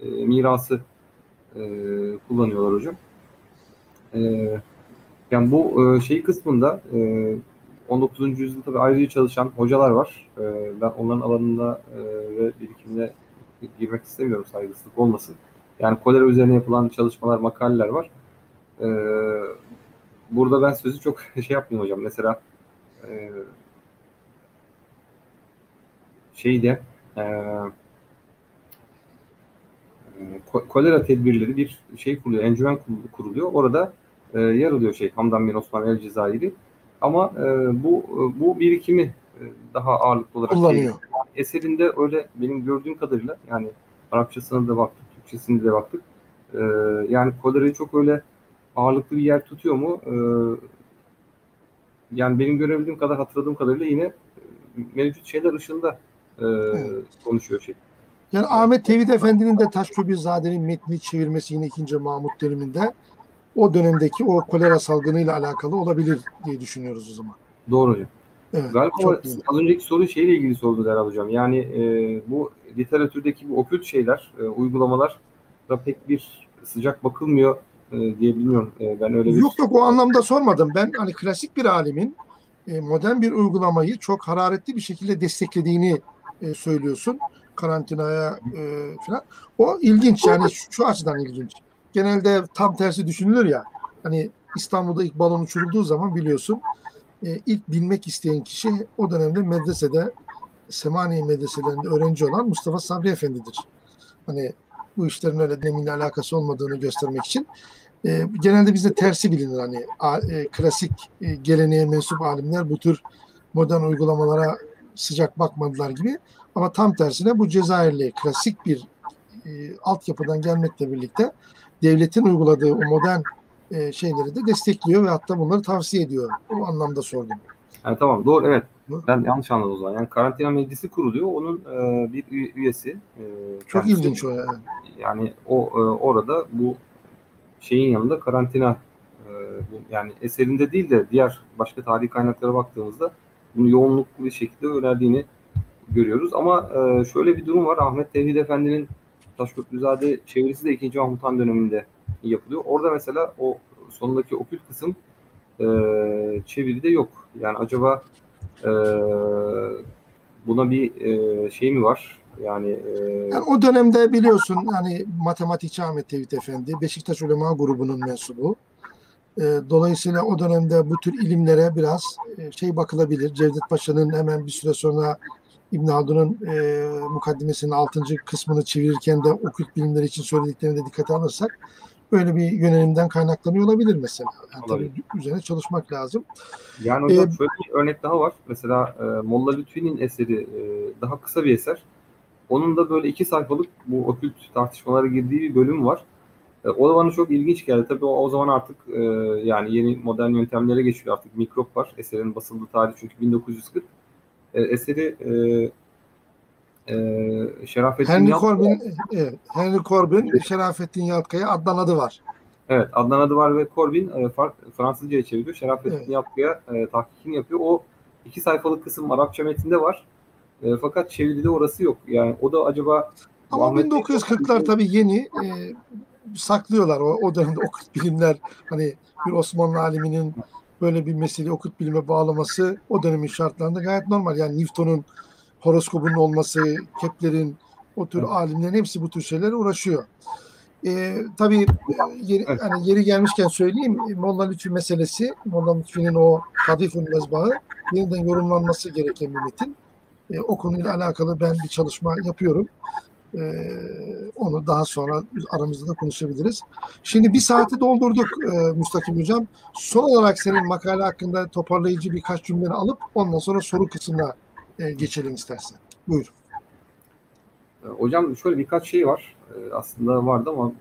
e, mirası e, kullanıyorlar hocam. E, yani bu e, şey kısmında e, 19. yüzyılda tabii ayrıca çalışan hocalar var. E, ben onların alanında e, ve birikimine girmek istemiyorum saygısızlık olmasın. Yani kolera üzerine yapılan çalışmalar, makaleler var. E, burada ben sözü çok şey yapmayayım hocam. Mesela e, şeyde e, ko- kolera tedbirleri bir şey kuruluyor, encümen kur- kuruluyor. Orada e, yer alıyor şey Hamdan bin Osman el Cezayir'i. Ama e, bu bu birikimi e, daha ağırlıklı olarak Kullanıyor. şey, eserinde öyle benim gördüğüm kadarıyla yani Arapçasına da baktık, Türkçesine de baktık. E, yani kolerayı çok öyle ağırlıklı bir yer tutuyor mu? E, yani benim görebildiğim kadar hatırladığım kadarıyla yine e, mevcut şeyler ışığında e, konuşuyor şey. Yani Ahmet Tevhid Efendi'nin de Taşköprüzade'nin metnini çevirmesi yine 2. Mahmut döneminde o dönemdeki o kolera salgınıyla alakalı olabilir diye düşünüyoruz o zaman. Doğru hocam. Evet. Galiba az önceki soru şeyle ilgili sordu Derhal Hocam. Yani e, bu literatürdeki bu okült şeyler, e, uygulamalar da pek bir sıcak bakılmıyor diye bilmiyorum. E, ben öyle bir... Yok yok o anlamda sormadım. Ben hani klasik bir alimin e, modern bir uygulamayı çok hararetli bir şekilde desteklediğini e, söylüyorsun. Karantinaya e, falan. O ilginç yani şu, açıdan ilginç. Genelde tam tersi düşünülür ya. Hani İstanbul'da ilk balon uçurulduğu zaman biliyorsun e, ilk bilmek isteyen kişi o dönemde medresede Semaniye medreselerinde öğrenci olan Mustafa Sabri Efendi'dir. Hani bu işlerin öyle deminle alakası olmadığını göstermek için. E, genelde bizde tersi bilinir hani a- e, klasik e, geleneğe mensup alimler bu tür modern uygulamalara sıcak bakmadılar gibi. Ama tam tersine bu Cezayirli klasik bir e, altyapıdan gelmekle birlikte devletin uyguladığı o modern e, şeyleri de destekliyor ve hatta bunları tavsiye ediyor. O anlamda sordum. Yani tamam doğru evet. Ben yanlış anladım o zaman. Yani karantina meclisi kuruluyor. Onun e, bir üye- üyesi. e, Çok kendisi- ilginç o yani. Yani o e, orada bu şeyin yanında karantina e, yani eserinde değil de diğer başka tarihi kaynaklara baktığımızda bunu yoğunluklu bir şekilde önerdiğini görüyoruz. Ama e, şöyle bir durum var. Ahmet Tevhid Efendi'nin Taşköprüzade çevirisi de 2. Mahmut Han döneminde yapılıyor. Orada mesela o sonundaki okült kısım e, çeviride yok. Yani acaba e, buna bir şey mi var? Yani e, Yani o dönemde biliyorsun hani matematikçi Ahmet Tevhid Efendi Beşiktaş Ulema grubunun mensubu. E, dolayısıyla o dönemde bu tür ilimlere biraz e, şey bakılabilir. Cevdet Paşa'nın hemen bir süre sonra İbn Haldun'un e, mukaddimesinin 6. kısmını çevirirken de okült bilimleri için söylediklerini de dikkate alırsak böyle bir yönelimden kaynaklanıyor olabilir mesela. Yani tabii üzerine çalışmak lazım. Yani hocam Ee, şöyle bir örnek daha var. Mesela e, Molla Lütfi'nin eseri e, daha kısa bir eser. Onun da böyle iki sayfalık bu okült tartışmalara girdiği bir bölüm var. E, o da bana çok ilginç geldi. Tabii o, o zaman artık e, yani yeni modern yöntemlere geçiyor artık. Mikrop var. Eserin basıldığı tarih çünkü 1940. E, eseri e, e, Şerafettin Henry Yalçın- Corbin, evet, Henry Corbin, Şerafettin Yalkaya Adnan adı var. Evet, Adnan Adıvar ve Corbin e, Fransızca'ya çeviriyor. Şerafettin Evet. Yapkı'ya e, tahkikini yapıyor. O iki sayfalık kısım Arapça metinde var. E, fakat çeviride orası yok. Yani o da acaba Ama Muhammed- 1940'lar tabii yeni e, saklıyorlar o, o dönemde okült bilimler hani bir Osmanlı aliminin böyle bir meseleyi okült bilime bağlaması o dönemin şartlarında gayet normal. Yani Newton'un horoskobunun olması, Kepler'in o tür Evet. alimlerin hepsi bu tür şeylere uğraşıyor. E, tabii e, yeri, Evet. hani yeri gelmişken söyleyeyim e, Molla Lütfi meselesi, Molla Lütfi'nin o Kadifun Mezbahı yeniden yorumlanması gereken bir metin. E, o konuyla alakalı ben bir çalışma yapıyorum. Ee, onu daha sonra aramızda da konuşabiliriz. Şimdi bir saati doldurduk e, Müstakim Hocam. Son olarak senin makale hakkında toparlayıcı birkaç cümleni alıp ondan sonra soru kısmına e, geçelim istersen. Buyur. e, hocam şöyle birkaç şey var. E, aslında vardı ama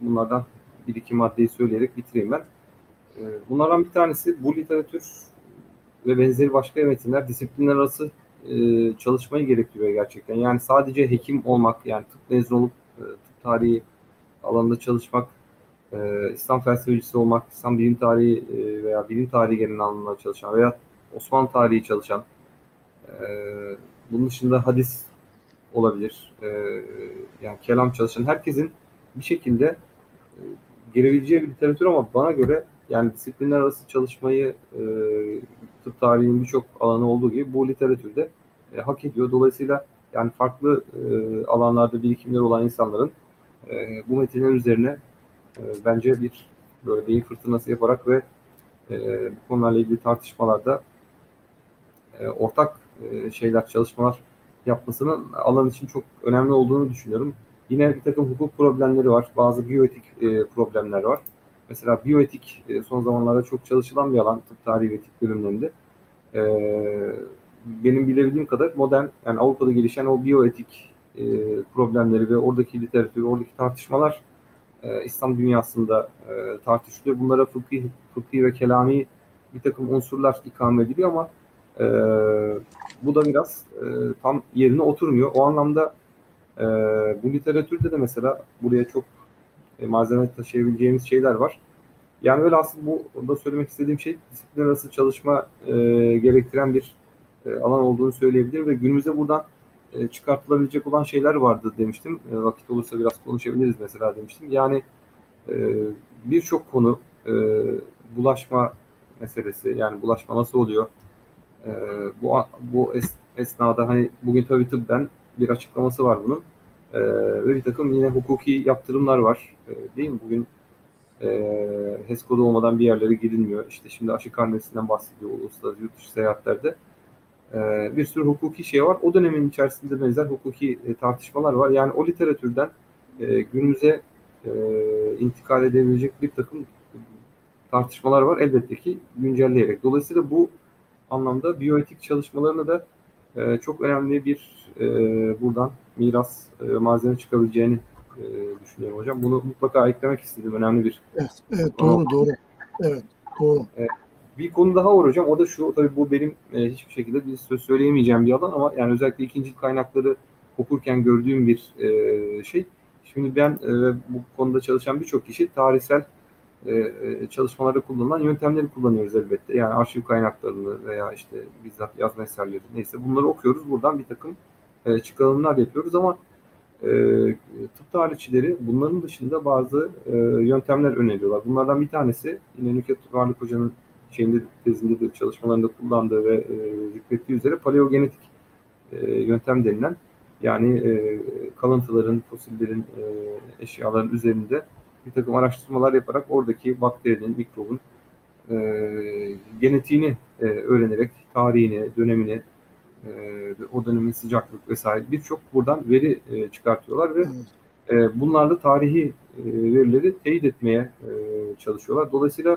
bunlardan bir iki maddeyi söyleyerek bitireyim ben. E, bunlardan bir tanesi bu literatür ve benzeri başka metinler disiplinler arası e, çalışmayı gerektiriyor gerçekten. Yani sadece hekim olmak, yani tıp mezunu olup e, tıp tarihi alanında çalışmak, e, İslam felsefecisi olmak, İslam bilim tarihi veya bilim tarihi genel anlamda çalışan veya Osmanlı tarihi çalışan, bunun dışında hadis olabilir, yani kelam çalışan herkesin bir şekilde e, girebileceği bir literatür ama bana göre yani disiplinler arası çalışmayı tıp tarihinin birçok alanı olduğu gibi bu literatürde e, hak ediyor. Dolayısıyla yani farklı e, alanlarda birikimleri olan insanların e, bu metinler üzerine e, bence bir böyle beyin fırtınası yaparak ve e, bu konularla ilgili tartışmalarda e, ortak e, şeyler, çalışmalar yapmasının alan için çok önemli olduğunu düşünüyorum. Yine bir takım hukuk problemleri var. Bazı biyoetik e, problemler var. Mesela biyoetik e, son zamanlarda çok çalışılan bir alan tıp tarihi ve etik bölümlerinde. E, benim bilebildiğim kadar modern yani Avrupa'da gelişen o biyoetik e, problemleri ve oradaki literatür, oradaki tartışmalar İslam dünyasında tartışılıyor. Bunlara fıkhi, fıkhi ve kelami bir takım unsurlar ikame ediliyor ama e, bu da biraz e, tam yerine oturmuyor. O anlamda e, bu literatürde de mesela buraya çok e, malzeme taşıyabileceğimiz şeyler var. Yani öyle aslında bu da söylemek istediğim şey disiplin arası çalışma e, gerektiren bir e, alan olduğunu söyleyebilirim ve günümüzde buradan e, çıkartılabilecek olan şeyler vardı demiştim. E, vakit olursa biraz konuşabiliriz mesela demiştim. Yani e, birçok konu e, bulaşma meselesi yani bulaşma nasıl oluyor? E, bu bu es, esnada hani bugün tabii tıbben bir açıklaması var bunun. E, ve bir takım yine hukuki yaptırımlar var. E, değil mi? Bugün e, HES kodu olmadan bir yerlere gidilmiyor. İşte şimdi aşı karnesinden bahsediyor uluslararası yurt dışı seyahatlerde. E, bir sürü hukuki şey var. O dönemin içerisinde benzer hukuki e, tartışmalar var. Yani o literatürden e, günümüze e, intikal edebilecek bir takım tartışmalar var. Elbette ki güncelleyerek. Dolayısıyla bu anlamda biyoetik çalışmalarına da e, çok önemli bir e, buradan miras e, malzeme çıkabileceğini e, düşünüyorum hocam. Bunu mutlaka eklemek istedim. Önemli bir. Evet, evet doğru doğru. Evet doğru. E, bir konu daha var hocam. O da şu. Tabii bu benim e, hiçbir şekilde bir söz söyleyemeyeceğim bir alan ama yani özellikle ikinci kaynakları okurken gördüğüm bir e, şey. Şimdi ben e, bu konuda çalışan birçok kişi tarihsel e, çalışmalarda kullanılan yöntemleri kullanıyoruz elbette. Yani arşiv kaynaklarını veya işte bizzat yazma eserleri neyse bunları okuyoruz. Buradan bir takım e, çıkarımlar yapıyoruz ama e, tıp tarihçileri bunların dışında bazı e, yöntemler öneriyorlar. Bunlardan bir tanesi yine Nükhet Varlık Hoca'nın şeyinde tezinde de çalışmalarında kullandığı ve e, zikrettiği üzere paleogenetik e, yöntem denilen yani e, kalıntıların, fosillerin, e, eşyaların üzerinde bir takım araştırmalar yaparak oradaki bakterinin, mikrobun e, genetiğini e, öğrenerek tarihini, dönemini, e, o dönemin sıcaklık vesaire birçok buradan veri e, çıkartıyorlar ve e, bunlarla tarihi e, verileri teyit etmeye e, çalışıyorlar. Dolayısıyla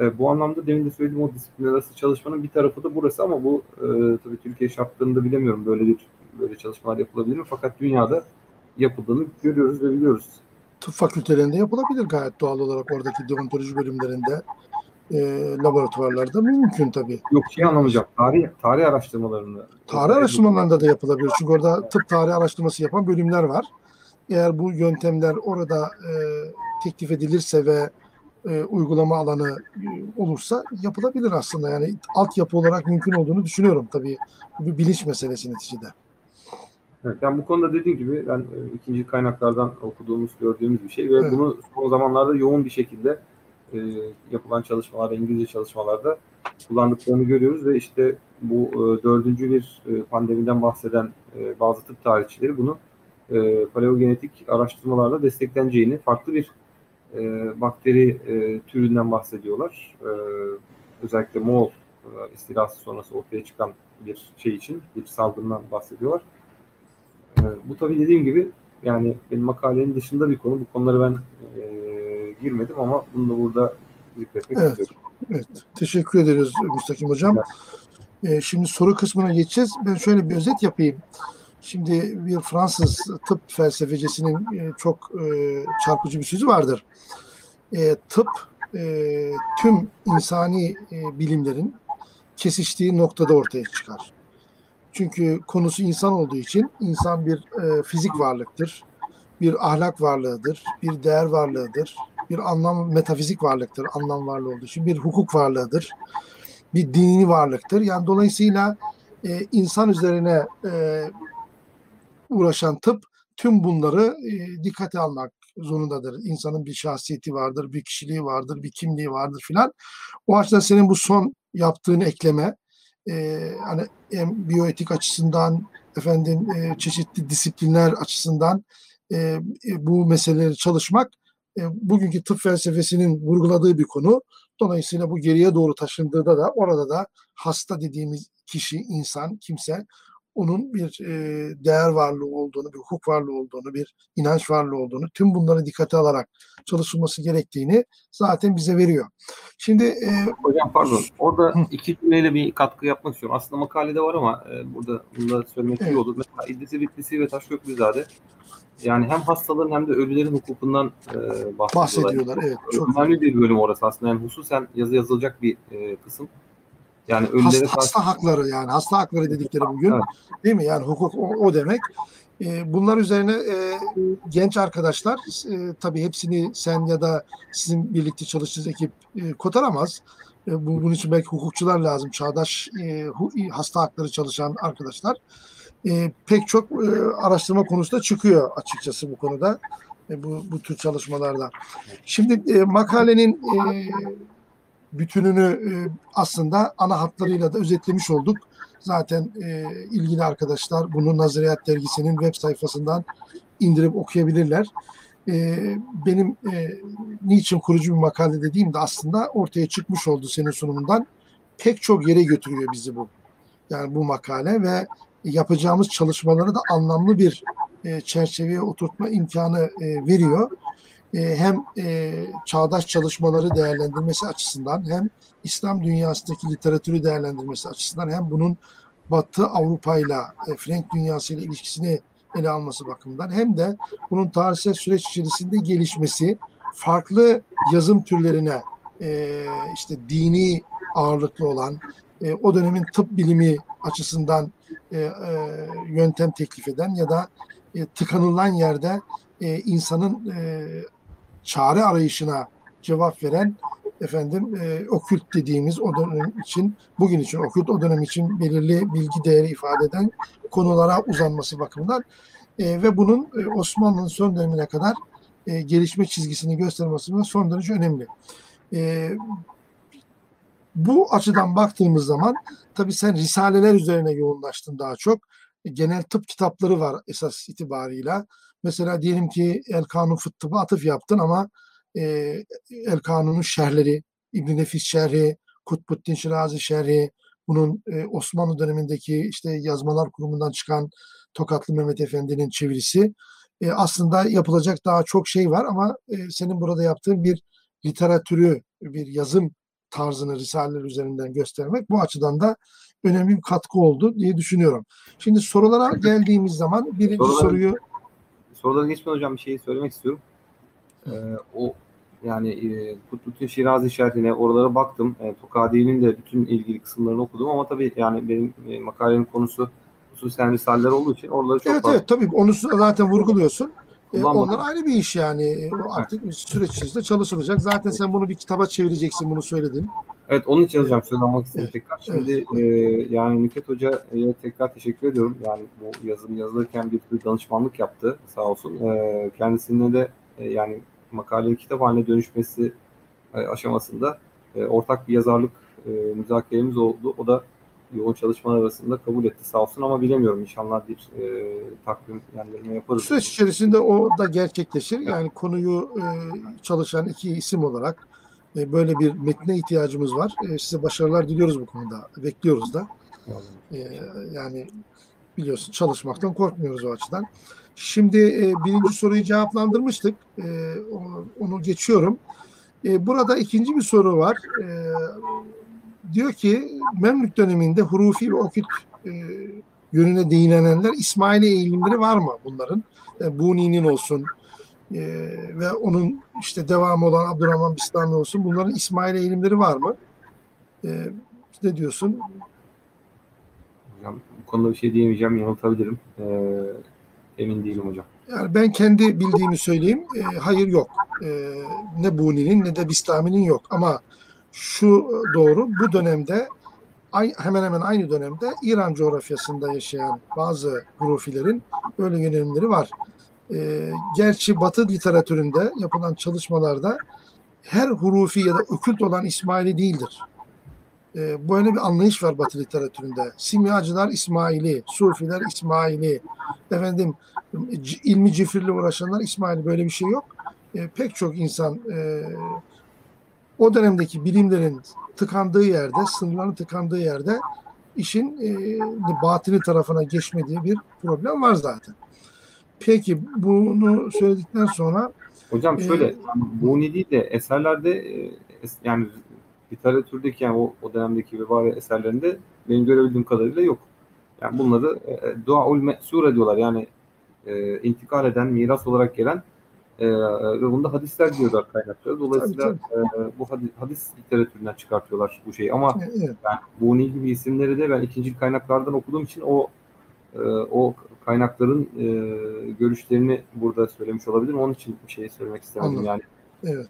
e, bu anlamda demin de söylediğim o disiplin arası çalışmanın bir tarafı da burası ama bu e, tabii Türkiye şartlarında bilemiyorum böyle bir böyle çalışmalar yapılabilir mi? Fakat dünyada yapıldığını görüyoruz ve biliyoruz tıp fakültelerinde yapılabilir gayet doğal olarak oradaki deontoloji bölümlerinde e, laboratuvarlarda mümkün tabii. Yok şey anlamayacak. Tarih, tarih araştırmalarında. Tarih araştırmalarında da yapılabilir. Çünkü orada tıp tarih araştırması yapan bölümler var. Eğer bu yöntemler orada e, teklif edilirse ve e, uygulama alanı e, olursa yapılabilir aslında. Yani altyapı olarak mümkün olduğunu düşünüyorum tabii. Bu bir bilinç meselesi neticede. Evet, yani bu konuda dediğim gibi ben e, ikinci kaynaklardan okuduğumuz, gördüğümüz bir şey ve evet. bunu son zamanlarda yoğun bir şekilde e, yapılan çalışmalarda, İngilizce çalışmalarda kullandıklarını görüyoruz ve işte bu e, dördüncü bir e, pandemiden bahseden e, bazı tıp tarihçileri bunu e, paleogenetik araştırmalarla destekleneceğini, farklı bir e, bakteri e, türünden bahsediyorlar. E, özellikle Moğol e, istilası sonrası ortaya çıkan bir şey için, bir salgından bahsediyorlar. E, bu tabii dediğim gibi yani benim makalenin dışında bir konu. Bu konuları ben e, girmedim ama bunu da burada zikretmek evet. istiyorum. Evet. Teşekkür ederiz Müstakim Hocam. Evet. E, şimdi soru kısmına geçeceğiz. Ben şöyle bir özet yapayım. Şimdi bir Fransız tıp felsefecisinin e, çok e, çarpıcı bir sözü vardır. E, tıp e, tüm insani e, bilimlerin kesiştiği noktada ortaya çıkar. Çünkü konusu insan olduğu için insan bir e, fizik varlıktır, bir ahlak varlığıdır, bir değer varlığıdır, bir anlam metafizik varlıktır, anlam varlığı olduğu için bir hukuk varlığıdır, bir dini varlıktır. Yani dolayısıyla e, insan üzerine e, uğraşan tıp tüm bunları e, dikkate almak zorundadır. İnsanın bir şahsiyeti vardır, bir kişiliği vardır, bir kimliği vardır filan. O açıdan senin bu son yaptığın ekleme e, hani hem biyoetik açısından efendim e, çeşitli disiplinler açısından e, e, bu meseleleri çalışmak e, bugünkü tıp felsefesinin vurguladığı bir konu. Dolayısıyla bu geriye doğru taşındığında da orada da hasta dediğimiz kişi, insan, kimse onun bir e, değer varlığı olduğunu, bir hukuk varlığı olduğunu, bir inanç varlığı olduğunu, tüm bunları dikkate alarak çalışılması gerektiğini zaten bize veriyor. Şimdi e, Hocam pardon. Orada Hı. iki cümleyle bir katkı yapmak istiyorum. Aslında makalede var ama e, burada bunu da söylemek Evet. iyi olur. Mesela İdrisi Bitlisi ve Taşköprüzade yani hem hastaların hem de ölülerin hukukundan e, bahsediyorlar. bahsediyorlar. Evet, çok Önemli bir bölüm orası aslında. Yani hususen yazı yazılacak bir e, kısım. Yani ölülere hasta, karşı hasta hakları yani hasta hakları dedikleri bugün Evet. değil mi? Yani hukuk o, o demek. E, bunlar üzerine e, genç arkadaşlar e, tabii hepsini sen ya da sizin birlikte çalıştığınız ekip e, kotaramaz. E, bu, bunun için belki hukukçular lazım. Çağdaş e, hasta hakları çalışan arkadaşlar. E, pek çok e, araştırma konusunda çıkıyor açıkçası bu konuda. E, bu, bu tür çalışmalarda. Şimdi e, makalenin e, bütününü e, aslında ana hatlarıyla da özetlemiş olduk. Zaten e, ilgili arkadaşlar bunu Nazariyat Dergisi'nin web sayfasından indirip okuyabilirler. E, benim e, niçin kurucu bir makale dediğim de aslında ortaya çıkmış oldu senin sunumundan. Pek çok yere götürüyor bizi bu. Yani bu makale ve yapacağımız çalışmaları da anlamlı bir e, çerçeveye oturtma imkanı e, veriyor. E, hem e, çağdaş çalışmaları değerlendirmesi açısından hem İslam dünyasındaki literatürü değerlendirmesi açısından hem bunun Batı Avrupa'yla e, Frank dünyasıyla ilişkisini ele alması bakımından hem de bunun tarihsel süreç içerisinde gelişmesi farklı yazım türlerine e, işte dini ağırlıklı olan e, o dönemin tıp bilimi açısından e, e, yöntem teklif eden ya da e, tıkanılan yerde e, insanın e, çare arayışına cevap veren efendim e, okült dediğimiz o dönem için bugün için okült o dönem için belirli bilgi değeri ifade eden konulara uzanması bakımından e, ve bunun e, Osmanlı'nın son dönemine kadar e, gelişme çizgisini göstermesi son derece önemli. E, bu açıdan baktığımız zaman tabii sen risaleler üzerine yoğunlaştın daha çok. E, genel tıp kitapları var esas itibarıyla. Mesela diyelim ki El Kanun Fıt Tıbı atıf yaptın ama e, El Kanun'un şerhleri, İbn Nefis şerhi, Kutbuddin Şirazi şerhi, bunun e, Osmanlı dönemindeki işte yazmalar kurumundan çıkan Tokatlı Mehmet Efendi'nin çevirisi. E, aslında yapılacak daha çok şey var ama e, senin burada yaptığın bir literatürü, bir yazım tarzını risaleler üzerinden göstermek bu açıdan da önemli bir katkı oldu diye düşünüyorum. Şimdi sorulara geldiğimiz zaman birinci Sorular- soruyu sorulara geçmeden hocam bir şey söylemek istiyorum. Ee, o yani e, Kutluddin Şirazi şerhine oralara baktım. E, Tokadi'nin de bütün ilgili kısımlarını okudum ama tabii yani benim e, makalenin konusu hususen risaleler olduğu için oraları çok Evet fazla evet tabii onu zaten vurguluyorsun. E, Kullanmadım. onlar ayrı bir iş yani. E, artık bir süreç içerisinde çalışılacak. Zaten sen bunu bir kitaba çevireceksin bunu söyledin. Evet onun için yazacağım söz almak istedim Evet, tekrar. Şimdi e, yani Nükhet Hoca'ya tekrar teşekkür ediyorum. Yani bu yazım yazılırken bir, bir danışmanlık yaptı sağ olsun. E, kendisine de e, yani makaleyi kitap haline dönüşmesi e, aşamasında e, ortak bir yazarlık e, müzakeremiz oldu. O da yoğun çalışmalar arasında kabul etti sağ olsun ama bilemiyorum inşallah bir e, takvim yendirme yaparız. Süreç içerisinde o da gerçekleşir. Yani konuyu e, çalışan iki isim olarak e, böyle bir metne ihtiyacımız var. E, size başarılar diliyoruz bu konuda. Bekliyoruz da. E, yani biliyorsun çalışmaktan korkmuyoruz o açıdan. Şimdi e, birinci soruyu cevaplandırmıştık. E, onu, onu geçiyorum. E, burada ikinci bir soru var. E, diyor ki Memlük döneminde hurufi ve okült e, yönüne değinenler İsmaili eğilimleri var mı bunların? E, Buni'nin olsun e, ve onun işte devamı olan Abdurrahman Bistami olsun. Bunların İsmaili eğilimleri var mı? E, Ne diyorsun? Hocam bu konuda bir şey diyemeyeceğim, yanıltabilirim. Ee, emin değilim hocam. Yani ben kendi bildiğimi söyleyeyim. E, hayır yok. E, ne Buni'nin ne de Bistami'nin yok. Ama şu doğru bu dönemde hemen hemen aynı dönemde İran coğrafyasında yaşayan bazı hurufilerin böyle yönelimleri var. E, gerçi Batı literatüründe yapılan çalışmalarda her hurufi ya da okült olan İsmaili değildir. E, böyle bir anlayış var Batı literatüründe. Simyacılar İsmaili, Sufiler İsmaili, efendim ilmi cifirle uğraşanlar İsmail böyle bir şey yok. E, pek çok insan e, o dönemdeki bilimlerin tıkandığı yerde, sınırların tıkandığı yerde işin e, batini tarafına geçmediği bir problem var zaten. Peki bunu söyledikten sonra Hocam Ee, şöyle, bu ne değil de eserlerde e, es- yani literatürdeki yani o, o dönemdeki vebari eserlerinde benim görebildiğim kadarıyla yok. Yani bunları e, dua ul me'sure diyorlar. Yani e, intikal eden, miras olarak gelen e, ve bunda hadisler diyorlar kaynakları. Dolayısıyla e, bu hadis, hadis literatüründen çıkartıyorlar bu şeyi. Ama evet, yani Buni gibi isimleri de ben ikinci kaynaklardan okuduğum için o e, o kaynakların e, görüşlerini burada söylemiş olabilirim. Onun için bir şey söylemek istemedim Anladım. yani. evet.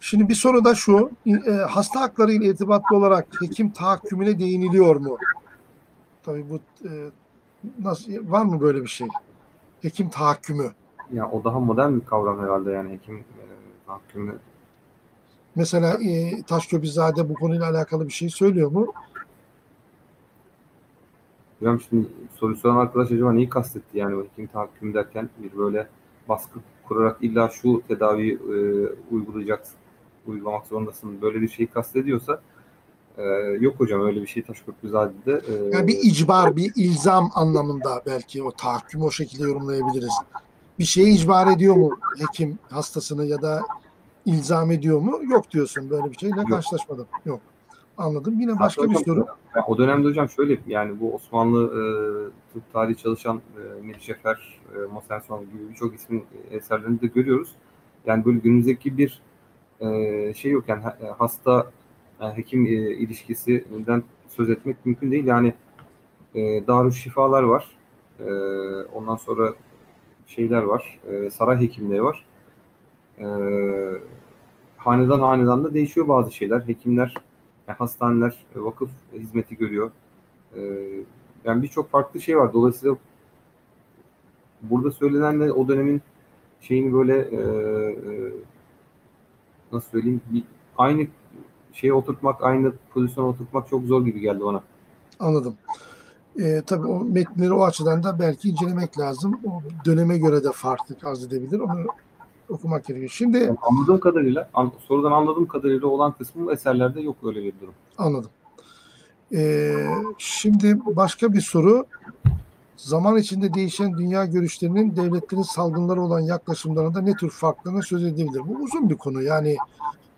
Şimdi bir soru da şu, e, hasta hakları ile irtibatlı olarak hekim tahakkümüne değiniliyor mu? Tabii bu e, nasıl var mı böyle bir şey? Hekim tahakkümü. Ya o daha modern bir kavram herhalde yani hekim e, tahkimi. Mesela e, Taşköprüzade bu konuyla alakalı bir şey söylüyor mu? Hocam şimdi soru soran arkadaş acaba neyi kastetti yani o hekim tahakküm derken bir böyle baskı kurarak illa şu tedaviyi e, uygulayacaksın, uygulamak zorundasın böyle bir şey kastediyorsa e, yok hocam öyle bir şey Taşköprüzade'de e, Yani bir icbar, bir ilzam anlamında belki o tahakkümü o şekilde yorumlayabiliriz. Bir şeye icbar ediyor mu hekim hastasını ya da ilzam ediyor mu? Yok diyorsun böyle bir şeyle karşılaşmadım. Yok. Anladım. Yine başka bir Hocam, soru. o dönemde hocam şöyle yani bu Osmanlı e, tıp tarihi çalışan e, Melih Şefer, e, Mosenson gibi birçok ismin eserlerini de görüyoruz. Yani böyle günümüzdeki bir e, şey yok yani ha- hasta yani hekim e, ilişkisinden söz etmek mümkün değil. Yani e, darüşşifalar var. E, ondan sonra şeyler var. E, saray hekimleri var. E, hanedan hanedan da değişiyor bazı şeyler. Hekimler yani hastaneler e, vakıf hizmeti görüyor. Ee, yani birçok farklı şey var. Dolayısıyla burada söylenenle o dönemin şeyini böyle e, e, nasıl söyleyeyim bir, aynı şeye oturtmak, aynı pozisyona oturtmak çok zor gibi geldi bana. Anladım. Ee, tabii o metinleri o açıdan da belki incelemek lazım. O döneme göre de farklı arz edebilir. Onu okumak gerekiyor. Şimdi Yani anladığım kadarıyla, an- sorudan anladığım kadarıyla olan kısmı eserlerde yok öyle bir durum. Anladım. Ee, şimdi başka bir soru. Zaman içinde değişen dünya görüşlerinin devletlerin salgınlara olan yaklaşımlarında ne tür farklarına söz edilebilir? Bu uzun bir konu. Yani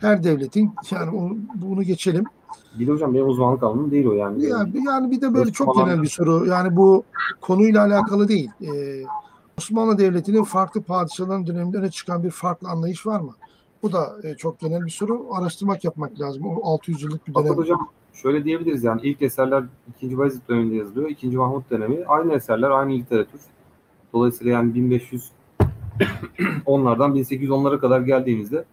her devletin yani onu- bunu geçelim. Bir de hocam benim uzmanlık alanım değil o yani. Yani, yani bir de böyle çok genel bir soru. Yani bu konuyla alakalı değil. Ee, Osmanlı Devleti'nin farklı padişahların döneminde öne çıkan bir farklı anlayış var mı? Bu da e, çok genel bir soru. Araştırmak yapmak lazım. O 600 yıllık bir Fakat dönem. hocam şöyle diyebiliriz yani ilk eserler 2. Bayezid döneminde yazılıyor. 2. Mahmut dönemi aynı eserler aynı literatür. Dolayısıyla yani 1500 onlardan 1810'lara kadar geldiğimizde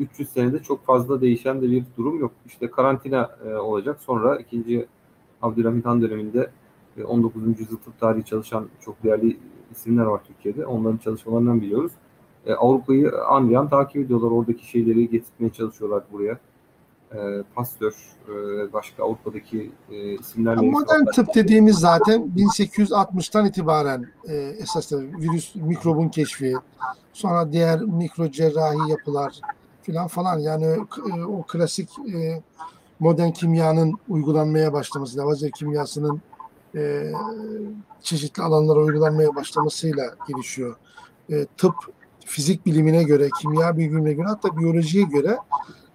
300 senede çok fazla değişen de bir durum yok. İşte karantina e, olacak. Sonra 2. Abdülhamit Han döneminde e, 19. yüzyıl tıp tarihi çalışan çok değerli isimler var Türkiye'de. Onların çalışmalarından biliyoruz. E, Avrupa'yı an yan takip ediyorlar. Oradaki şeyleri getirmeye çalışıyorlar buraya e, Pasteur, e, başka Avrupa'daki e, isimlerle Modern tıp dediğimiz zaten 1860'tan itibaren e, esas da virüs mikrobun keşfi, sonra diğer mikro cerrahi yapılar filan falan yani e, o klasik e, modern kimyanın uygulanmaya başlaması, Lavazer kimyasının e, çeşitli alanlara uygulanmaya başlamasıyla gelişiyor. Tıp fizik bilimine göre, kimya bilimine göre hatta biyolojiye göre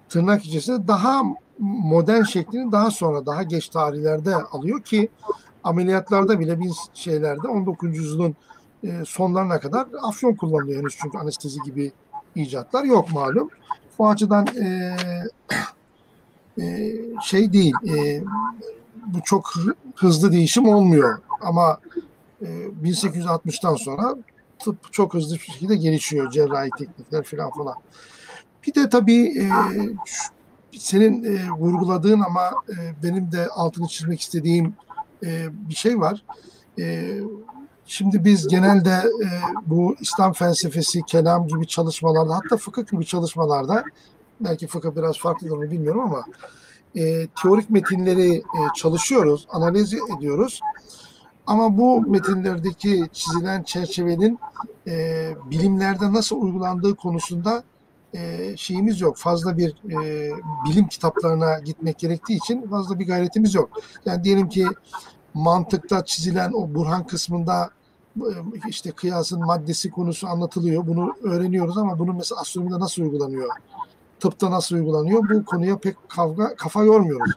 tırnak içerisinde daha modern şeklini daha sonra daha geç tarihlerde alıyor ki ameliyatlarda bile bir şeylerde 19. yüzyılın sonlarına kadar afyon kullanılıyor henüz çünkü anestezi gibi icatlar yok malum. Bu açıdan e, e, şey değil. E, bu çok hı- hızlı değişim olmuyor ama e, 1860'tan sonra tıp çok hızlı bir şekilde gelişiyor. Cerrahi teknikler falan falan. Bir de tabii e, senin e, vurguladığın ama e, benim de altını çizmek istediğim e, bir şey var. E, şimdi biz genelde e, bu İslam felsefesi, kelam gibi çalışmalarda hatta fıkıh gibi çalışmalarda belki fıkıh biraz farklıdır mı bilmiyorum ama e, teorik metinleri e, çalışıyoruz, analiz ediyoruz. Ama bu metinlerdeki çizilen çerçevenin e, bilimlerde nasıl uygulandığı konusunda e, şeyimiz yok. Fazla bir e, bilim kitaplarına gitmek gerektiği için fazla bir gayretimiz yok. Yani diyelim ki mantıkta çizilen o Burhan kısmında işte kıyasın maddesi konusu anlatılıyor. Bunu öğreniyoruz ama bunun mesela astronomide nasıl uygulanıyor? Tıpta nasıl uygulanıyor? Bu konuya pek kavga, kafa yormuyoruz.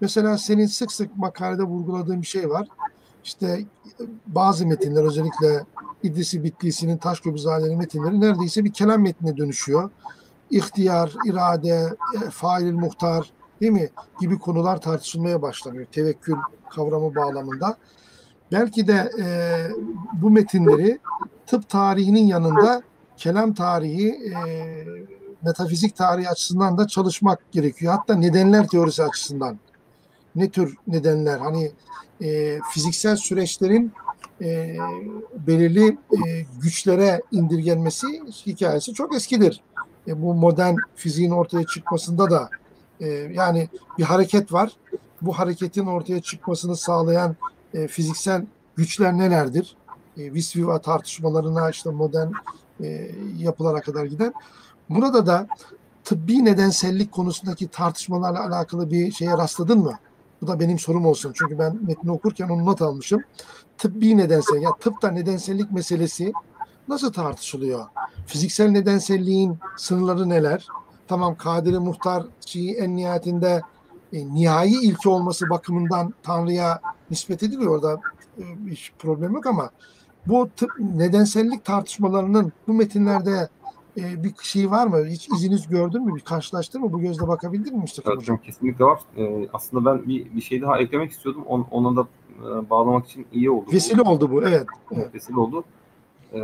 Mesela senin sık sık makalede vurguladığın bir şey var. İşte e, bazı metinler özellikle İdrisi Bitlisi'nin Taşköprü metinleri neredeyse bir kelam metnine dönüşüyor. İhtiyar, irade, e, fail muhtar değil mi gibi konular tartışılmaya başlanıyor. Tevekkül kavramı bağlamında. Belki de e, bu metinleri tıp tarihinin yanında kelam tarihi, e, metafizik tarihi açısından da çalışmak gerekiyor. Hatta nedenler teorisi açısından. Ne tür nedenler? Hani e, fiziksel süreçlerin e, belirli e, güçlere indirgenmesi hikayesi çok eskidir. E, bu modern fiziğin ortaya çıkmasında da e, yani bir hareket var. Bu hareketin ortaya çıkmasını sağlayan e, fiziksel güçler nelerdir? E, vis viva tartışmalarına işte modern e, yapılara kadar giden. Burada da tıbbi nedensellik konusundaki tartışmalarla alakalı bir şeye rastladın mı? Bu da benim sorum olsun. Çünkü ben metni okurken onu not almışım. Tıbbi nedensel, ya tıpta nedensellik meselesi nasıl tartışılıyor? Fiziksel nedenselliğin sınırları neler? Tamam Kadir Muhtar şeyi en nihayetinde e, nihai ilke olması bakımından Tanrı'ya nispet ediliyor. Orada e, hiç problem yok ama bu nedensellik tartışmalarının bu metinlerde e, bir şey var mı? Hiç iziniz gördün mü? Bir karşılaştın mı? Bu gözle bakabildin mi Mustafa Evet, Hocam? kesinlikle var. Ee, aslında ben bir, bir şey daha eklemek istiyordum. On, ona da e, bağlamak için iyi oldu. bu. Vesile oldu bu. Evet. evet. vesile oldu. Ee,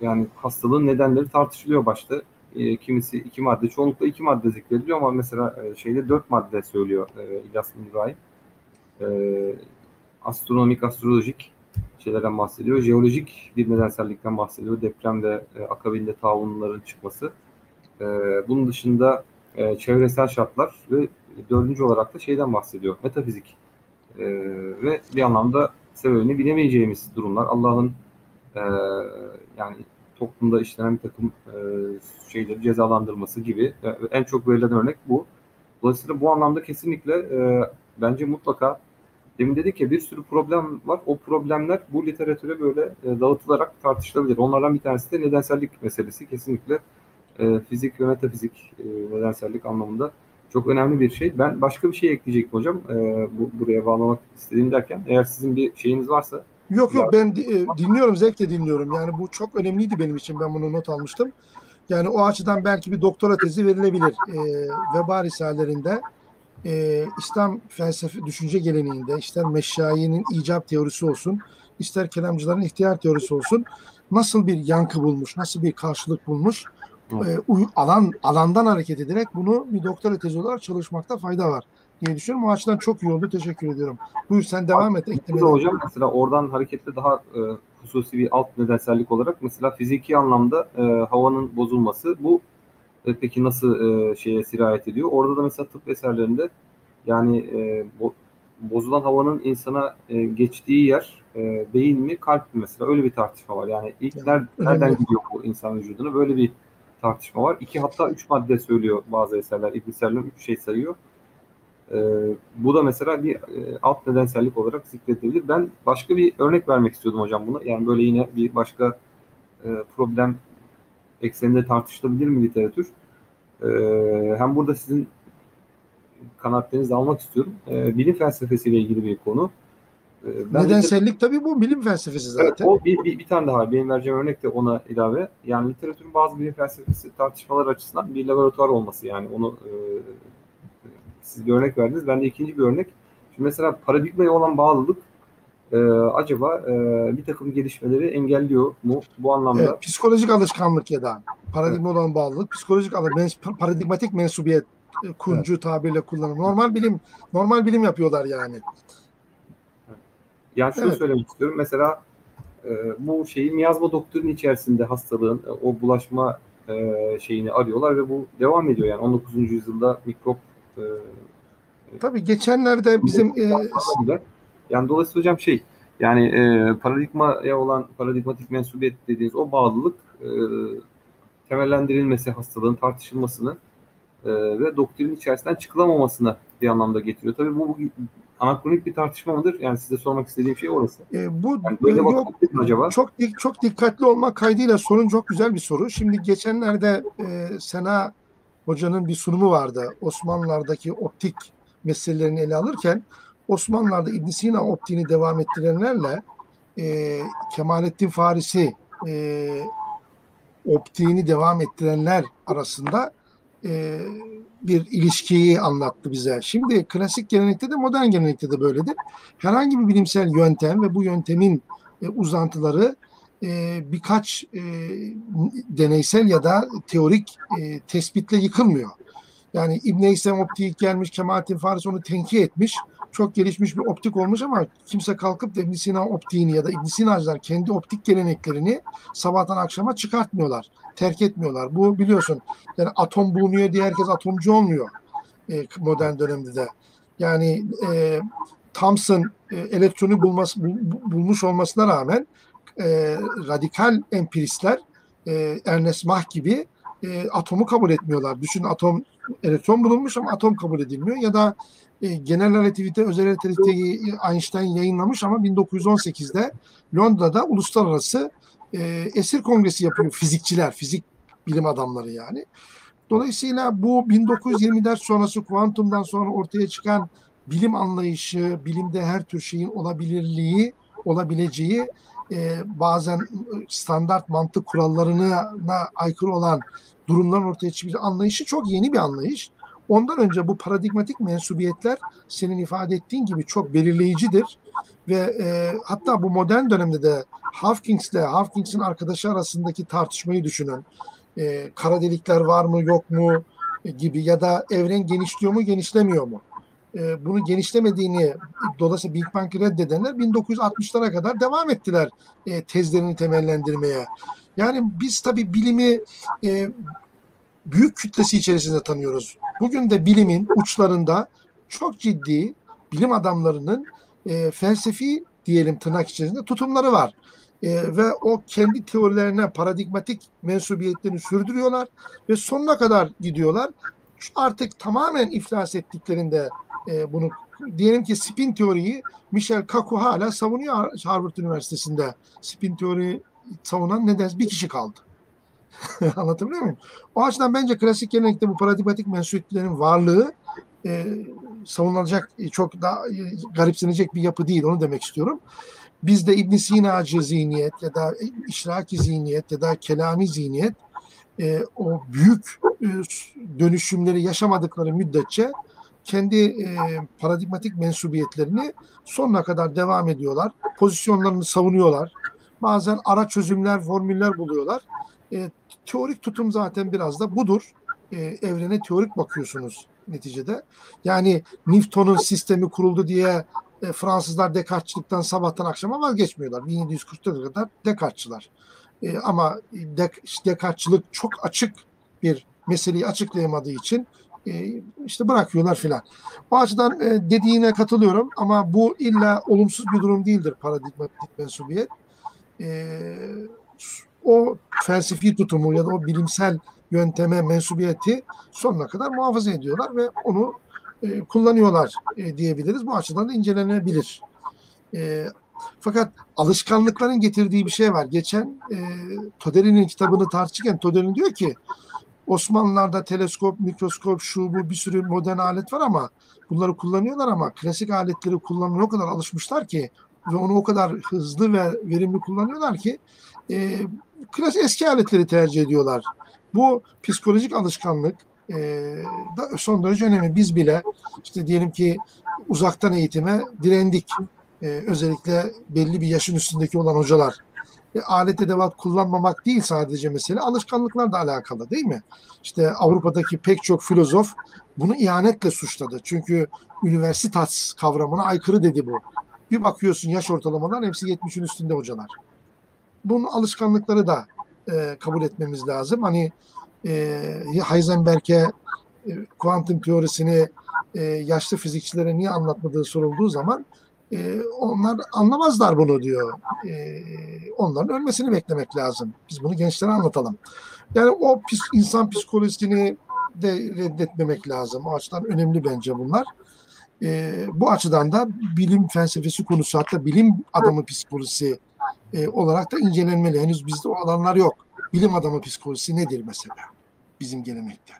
yani hastalığın nedenleri tartışılıyor başta. Ee, kimisi iki madde, çoğunlukla iki madde zikrediliyor ama mesela e, şeyde dört madde söylüyor e, İlyas İbrahim. Ee, astronomik, astrolojik şeylerden bahsediyor. Jeolojik bir nedensellikten bahsediyor. Depremde, e, akabinde taunların çıkması. Ee, bunun dışında e, çevresel şartlar ve dördüncü olarak da şeyden bahsediyor. Metafizik. Ee, ve bir anlamda sebebini bilemeyeceğimiz durumlar. Allah'ın e, yani toplumda işlenen bir takım e, şeyleri cezalandırması gibi E, en çok verilen örnek bu. Dolayısıyla bu anlamda kesinlikle e, bence mutlaka demin dedik ya bir sürü problem var. O problemler bu literatüre böyle e, dağıtılarak tartışılabilir. Onlardan bir tanesi de nedensellik meselesi. Kesinlikle e, fizik ve metafizik e, nedensellik anlamında çok önemli bir şey. Ben başka bir şey ekleyecektim hocam. E, bu buraya bağlamak istediğim derken eğer sizin bir şeyiniz varsa Yok yok ben e, dinliyorum zevkle dinliyorum. Yani bu çok önemliydi benim için. Ben bunu not almıştım. Yani o açıdan belki bir doktora tezi verilebilir. E, veba risalelerinde e, İslam felsefe düşünce geleneğinde ister meşayinin icap teorisi olsun, ister kelamcıların ihtiyar teorisi olsun nasıl bir yankı bulmuş, nasıl bir karşılık bulmuş e, alan alandan hareket ederek bunu bir doktora tezi olarak çalışmakta fayda var diye düşünüyorum. O açıdan çok iyi oldu. Teşekkür ediyorum. Buyur sen devam et. Eklemeden. hocam mesela oradan hareketle daha e, hususi bir alt nedensellik olarak mesela fiziki anlamda e, havanın bozulması bu e, peki nasıl e, şeye sirayet ediyor? Orada da mesela tıp eserlerinde yani e, bo- bozulan havanın insana e, geçtiği yer e, beyin mi kalp mi mesela öyle bir tartışma var. Yani ilk ner- nereden gidiyor bu insan vücuduna böyle bir tartışma var. İki hatta üç madde söylüyor bazı eserler. İbn Serdin üç şey sayıyor. Ee, bu da mesela bir e, alt nedensellik olarak zikredilebilir. Ben başka bir örnek vermek istiyordum hocam buna. Yani böyle yine bir başka e, problem ekseninde tartışılabilir mi literatür? Ee, hem burada sizin kanaatlerinizi almak istiyorum. Ee, bilim felsefesiyle ilgili bir konu. Ee, ben Nedensellik tabii bu bilim felsefesi zaten. o bir, bir, bir tane daha benim vereceğim örnek de ona ilave. Yani literatürün bazı bilim felsefesi tartışmalar açısından bir laboratuvar olması yani onu e, e, siz bir örnek verdiniz. Ben de ikinci bir örnek. Şimdi mesela paradigmaya olan bağlılık e, acaba e, bir takım gelişmeleri engelliyor mu bu anlamda? Evet, psikolojik alışkanlık ya da paradigma olan bağlılık, psikolojik mens- paradigmatik mensubiyet e, kurucu tabirle kullanılır. Normal bilim, normal bilim yapıyorlar yani. Yani şunu Evet. söylemek istiyorum. Mesela e, bu şeyi miyazma doktrini içerisinde hastalığın e, o bulaşma e, şeyini arıyorlar ve bu devam ediyor. Yani 19. yüzyılda mikrop e, Tabii geçenlerde bizim e. Yani dolayısıyla hocam şey yani e, paradigmaya olan paradigmatik mensubiyet dediğiniz o bağlılık e, temellendirilmesi hastalığın tartışılmasını e, ve doktrinin içerisinden çıkılamamasına bir anlamda getiriyor. Tabii bu, bu anakronik bir tartışma mıdır? Yani size sormak istediğim şey orası. e, bu Yani böyle yok acaba? çok çok dikkatli olmak kaydıyla sorun çok güzel bir soru. Şimdi geçenlerde e, Sena Hoca'nın bir sunumu vardı. Osmanlılardaki optik meselelerini ele alırken Osmanlılar'da İbn Sina optiğini devam ettirenlerle e, Kemalettin Farisi e, optiğini devam ettirenler arasında e, bir ilişkiyi anlattı bize. Şimdi klasik gelenekte de modern gelenekte de böyledir. Herhangi bir bilimsel yöntem ve bu yöntemin e, uzantıları e, birkaç e, deneysel ya da teorik e, tespitle yıkılmıyor. Yani İbn Heysem optik gelmiş, Kemalettin Farisi onu tenkit etmiş. Çok gelişmiş bir optik olmuş ama kimse kalkıp da İbn Sina optiğini ya da İbn Sinacılar kendi optik geleneklerini sabahtan akşama çıkartmıyorlar. Terk etmiyorlar. Bu biliyorsun yani atom bulunuyor diye herkes atomcu olmuyor e, modern dönemde de. Yani e, Thomson e, elektronu bulması, bul- bulmuş olmasına rağmen e, radikal empiristler e, Ernest Mach gibi e, atomu kabul etmiyorlar. Düşün atom elektron bulunmuş ama atom kabul edilmiyor ya da e, genel relativite, özel relativiteyi Einstein yayınlamış ama 1918'de Londra'da uluslararası e, esir kongresi yapıyor fizikçiler, fizik bilim adamları yani. Dolayısıyla bu 1920'ler sonrası kuantumdan sonra ortaya çıkan bilim anlayışı, bilimde her tür şeyin olabilirliği, olabileceği e, bazen standart mantık kurallarına aykırı olan durumların ortaya çıkmış anlayışı çok yeni bir anlayış. Ondan önce bu paradigmatik mensubiyetler senin ifade ettiğin gibi çok belirleyicidir ve e, hatta bu modern dönemde de Hawkings'le Hawkings'in arkadaşı arasındaki tartışmayı düşünün. E, kara delikler var mı yok mu e, gibi ya da evren genişliyor mu genişlemiyor mu? E, bunu genişlemediğini dolayısıyla Big Bang'i reddedenler 1960'lara kadar devam ettiler e, tezlerini temellendirmeye. Yani biz tabii bilimi e, büyük kütlesi içerisinde tanıyoruz. Bugün de bilimin uçlarında çok ciddi bilim adamlarının e, felsefi diyelim tırnak içerisinde tutumları var. E, ve o kendi teorilerine paradigmatik mensubiyetlerini sürdürüyorlar ve sonuna kadar gidiyorlar. Artık tamamen iflas ettiklerinde e, bunu diyelim ki spin teoriyi Michel Kaku hala savunuyor Harvard Üniversitesi'nde. Spin teori savunan neden bir kişi kaldı. Anlatabiliyor muyum? O açıdan bence klasik gelenekte bu paradigmatik mensubiyetlerin varlığı e, savunulacak e, çok daha e, garipsenecek bir yapı değil. Onu demek istiyorum. Bizde İbn Sina'cı zihniyet ya da işraki zihniyet ya da kelami zihniyet e, o büyük e, dönüşümleri yaşamadıkları müddetçe kendi e, paradigmatik mensubiyetlerini sonuna kadar devam ediyorlar. Pozisyonlarını savunuyorlar. Bazen ara çözümler, formüller buluyorlar. E, teorik tutum zaten biraz da budur. E, evrene teorik bakıyorsunuz neticede. Yani Newton'un sistemi kuruldu diye e, Fransızlar Descartes'çılıktan sabahtan akşama vazgeçmiyorlar. 1744'e kadar Descartes'çılar. E, ama Descartes'çılık çok açık bir meseleyi açıklayamadığı için e, işte bırakıyorlar filan. O açıdan e, dediğine katılıyorum ama bu illa olumsuz bir durum değildir paradigmatik mensubiyet. E, o felsefi tutumu ya da o bilimsel yönteme mensubiyeti sonuna kadar muhafaza ediyorlar ve onu e, kullanıyorlar e, diyebiliriz. Bu açıdan da incelenebilir. E, fakat alışkanlıkların getirdiği bir şey var. Geçen e, Toderi'nin kitabını tartışırken Toderi diyor ki Osmanlılar'da teleskop, mikroskop, şu bu bir sürü modern alet var ama bunları kullanıyorlar ama klasik aletleri kullanmaya o kadar alışmışlar ki ve onu o kadar hızlı ve verimli kullanıyorlar ki e, klasik eski aletleri tercih ediyorlar. Bu psikolojik alışkanlık, e, da son derece önemli. Biz bile işte diyelim ki uzaktan eğitime direndik. E, özellikle belli bir yaşın üstündeki olan hocalar. E, alet edevat kullanmamak değil sadece mesele, alışkanlıklar da alakalı değil mi? İşte Avrupa'daki pek çok filozof bunu ihanetle suçladı. Çünkü üniversitas kavramına aykırı dedi bu. Bir bakıyorsun yaş ortalamalar hepsi 70'in üstünde hocalar. Bunun alışkanlıkları da e, kabul etmemiz lazım. Hani e, Heisenberg'e e, kuantum teorisini e, yaşlı fizikçilere niye anlatmadığı sorulduğu zaman e, onlar anlamazlar bunu diyor. E, onların ölmesini beklemek lazım. Biz bunu gençlere anlatalım. Yani o pis, insan psikolojisini de reddetmemek lazım. O açıdan önemli bence bunlar. E, bu açıdan da bilim felsefesi konusu hatta bilim adamı psikolojisi e, olarak da incelenmeli. Henüz bizde o alanlar yok. Bilim adamı psikolojisi nedir mesela bizim gelenekte?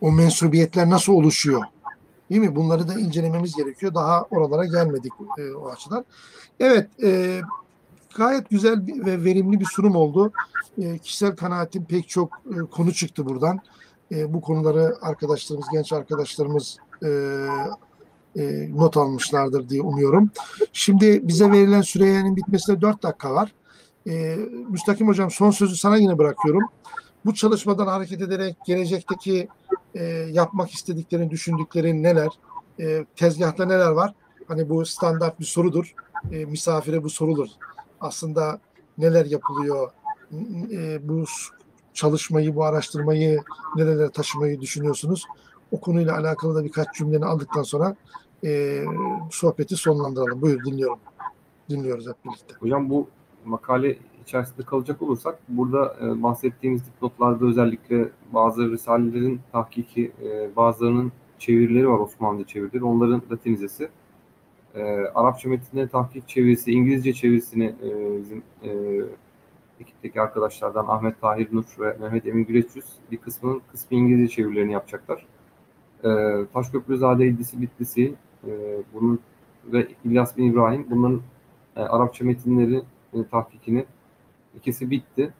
O mensubiyetler nasıl oluşuyor? Değil mi? Bunları da incelememiz gerekiyor. Daha oralara gelmedik e, o açıdan. Evet, e, gayet güzel ve verimli bir sunum oldu. E, kişisel kanaatim pek çok e, konu çıktı buradan. E, bu konuları arkadaşlarımız, genç arkadaşlarımız e, e, not almışlardır diye umuyorum. Şimdi bize verilen sürenin bitmesine 4 dakika var. E, Müstakim Hocam son sözü sana yine bırakıyorum. Bu çalışmadan hareket ederek gelecekteki e, yapmak istediklerin, düşündüklerin neler? E, tezgahta neler var? Hani bu standart bir sorudur. E, misafire bu sorulur. Aslında neler yapılıyor? E, bu çalışmayı, bu araştırmayı nerelere taşımayı düşünüyorsunuz? O konuyla alakalı da birkaç cümleni aldıktan sonra e, sohbeti sonlandıralım. Buyur dinliyorum. Dinliyoruz hep birlikte. Hocam bu makale içerisinde kalacak olursak burada e, bahsettiğimiz dipnotlarda özellikle bazı risalelerin tahkiki, e, bazılarının çevirileri var Osmanlı çevirileri. Onların latinizesi. E, Arapça metinlerin tahkik çevirisi, İngilizce çevirisini e, bizim e, ekipteki arkadaşlardan Ahmet Tahir Nur ve Mehmet Emin Güreçyüz bir kısmının kısmı İngilizce çevirilerini yapacaklar. E, Taşköprüzade İdlisi Bitlisi e, bunun ve İlyas bin İbrahim bunların e, Arapça metinleri e, tahkikini ikisi bitti.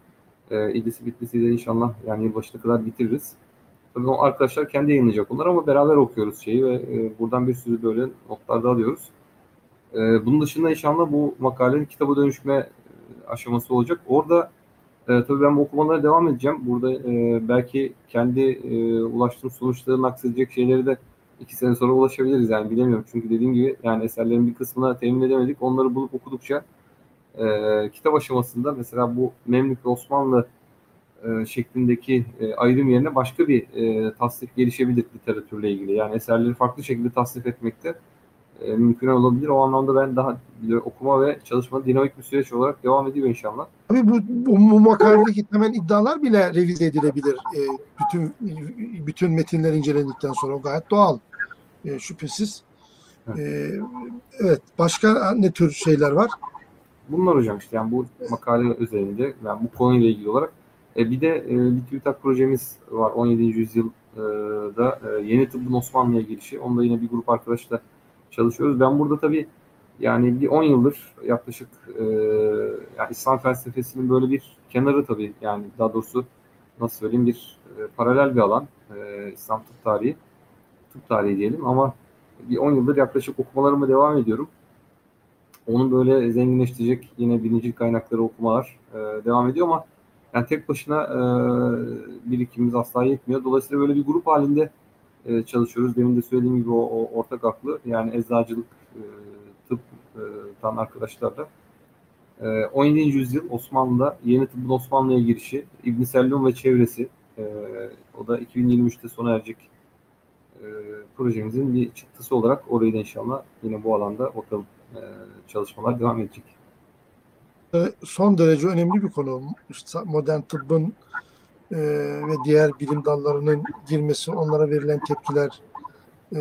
E, İdlisi Bitlisi de inşallah yani yılbaşına kadar bitiririz. Tabii o arkadaşlar kendi yayınlayacak onlar ama beraber okuyoruz şeyi ve e, buradan bir sürü böyle notlar da alıyoruz. E, bunun dışında inşallah bu makalenin kitaba dönüşme aşaması olacak. Orada e, tabii ben bu okumalara devam edeceğim. Burada e, belki kendi e, ulaştığım sonuçlarını aksedecek şeyleri de iki sene sonra ulaşabiliriz yani bilemiyorum. Çünkü dediğim gibi yani eserlerin bir kısmına temin edemedik. Onları bulup okudukça e, kitap aşamasında mesela bu Memlük Osmanlı e, şeklindeki e, ayrım yerine başka bir e, tasnif gelişebilir literatürle ilgili. Yani eserleri farklı şekilde tasnif etmekte e, mümkün olabilir. O anlamda ben daha okuma ve çalışma dinamik bir süreç olarak devam ediyor inşallah. Tabii bu, bu, bu makaledeki temel iddialar bile revize edilebilir. E, bütün bütün metinler incelendikten sonra o gayet doğal. E, şüphesiz. E, evet. Başka ne tür şeyler var? Bunlar hocam işte yani bu makale üzerinde yani bu konuyla ilgili olarak e, bir de e, bir TÜBİTAK projemiz var 17. yüzyılda e, yeni tıbbın Osmanlı'ya girişi. Onda yine bir grup arkadaşla çalışıyoruz. Ben burada tabii yani bir 10 yıldır yaklaşık e, yani İslam felsefesinin böyle bir kenarı tabii yani daha doğrusu nasıl söyleyeyim bir e, paralel bir alan e, İslam tıp tarihi tıp tarihi diyelim ama bir 10 yıldır yaklaşık okumalarıma devam ediyorum. Onu böyle zenginleştirecek yine birinci kaynakları okumalar e, devam ediyor ama yani tek başına e, birikimimiz asla yetmiyor. Dolayısıyla böyle bir grup halinde e, çalışıyoruz. Demin de söylediğim gibi o, o ortak aklı yani eczacılık, e, tıptan e, arkadaşlarla. E, 17. yüzyıl Osmanlı'da yeni tıbbın Osmanlı'ya girişi, İbn Sellum ve çevresi e, o da 2023'te sona erecek e, projemizin bir çıktısı olarak orayı da inşallah yine bu alanda bakalım e, çalışmalar devam edecek. Son derece önemli bir konu. Modern tıbbın e, ve diğer bilim dallarının girmesi, onlara verilen tepkiler. E,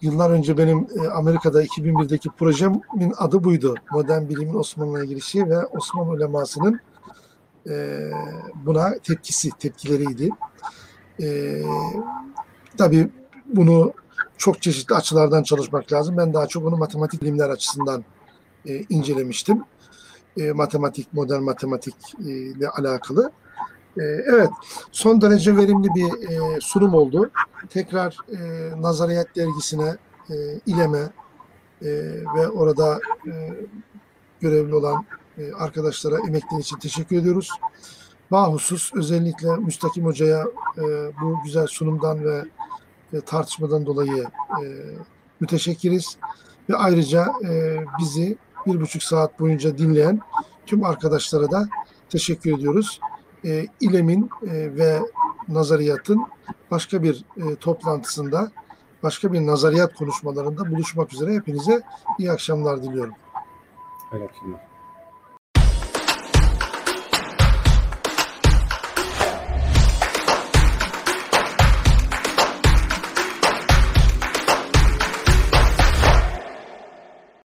yıllar önce benim e, Amerika'da 2001'deki projemin adı buydu. Modern bilimin Osmanlı'ya girişi ve Osmanlı ulemasının e, buna tepkisi, tepkileriydi. E, tabii bunu çok çeşitli açılardan çalışmak lazım. Ben daha çok onu matematik bilimler açısından e, incelemiştim e, matematik, modern matematik e, ile alakalı. Ee, evet, son derece verimli bir e, sunum oldu. Tekrar e, Nazariyat Dergisi'ne, e, İLEM'e e, ve orada e, görevli olan e, arkadaşlara emekleri için teşekkür ediyoruz. Bahusus özellikle Müstakim Hoca'ya e, bu güzel sunumdan ve e, tartışmadan dolayı e, müteşekkiriz. Ve ayrıca e, bizi bir buçuk saat boyunca dinleyen tüm arkadaşlara da teşekkür ediyoruz. E, İLEM'in e, ve nazariyatın başka bir e, toplantısında, başka bir nazariyat konuşmalarında buluşmak üzere hepinize iyi akşamlar diliyorum. Evet, akşamlar.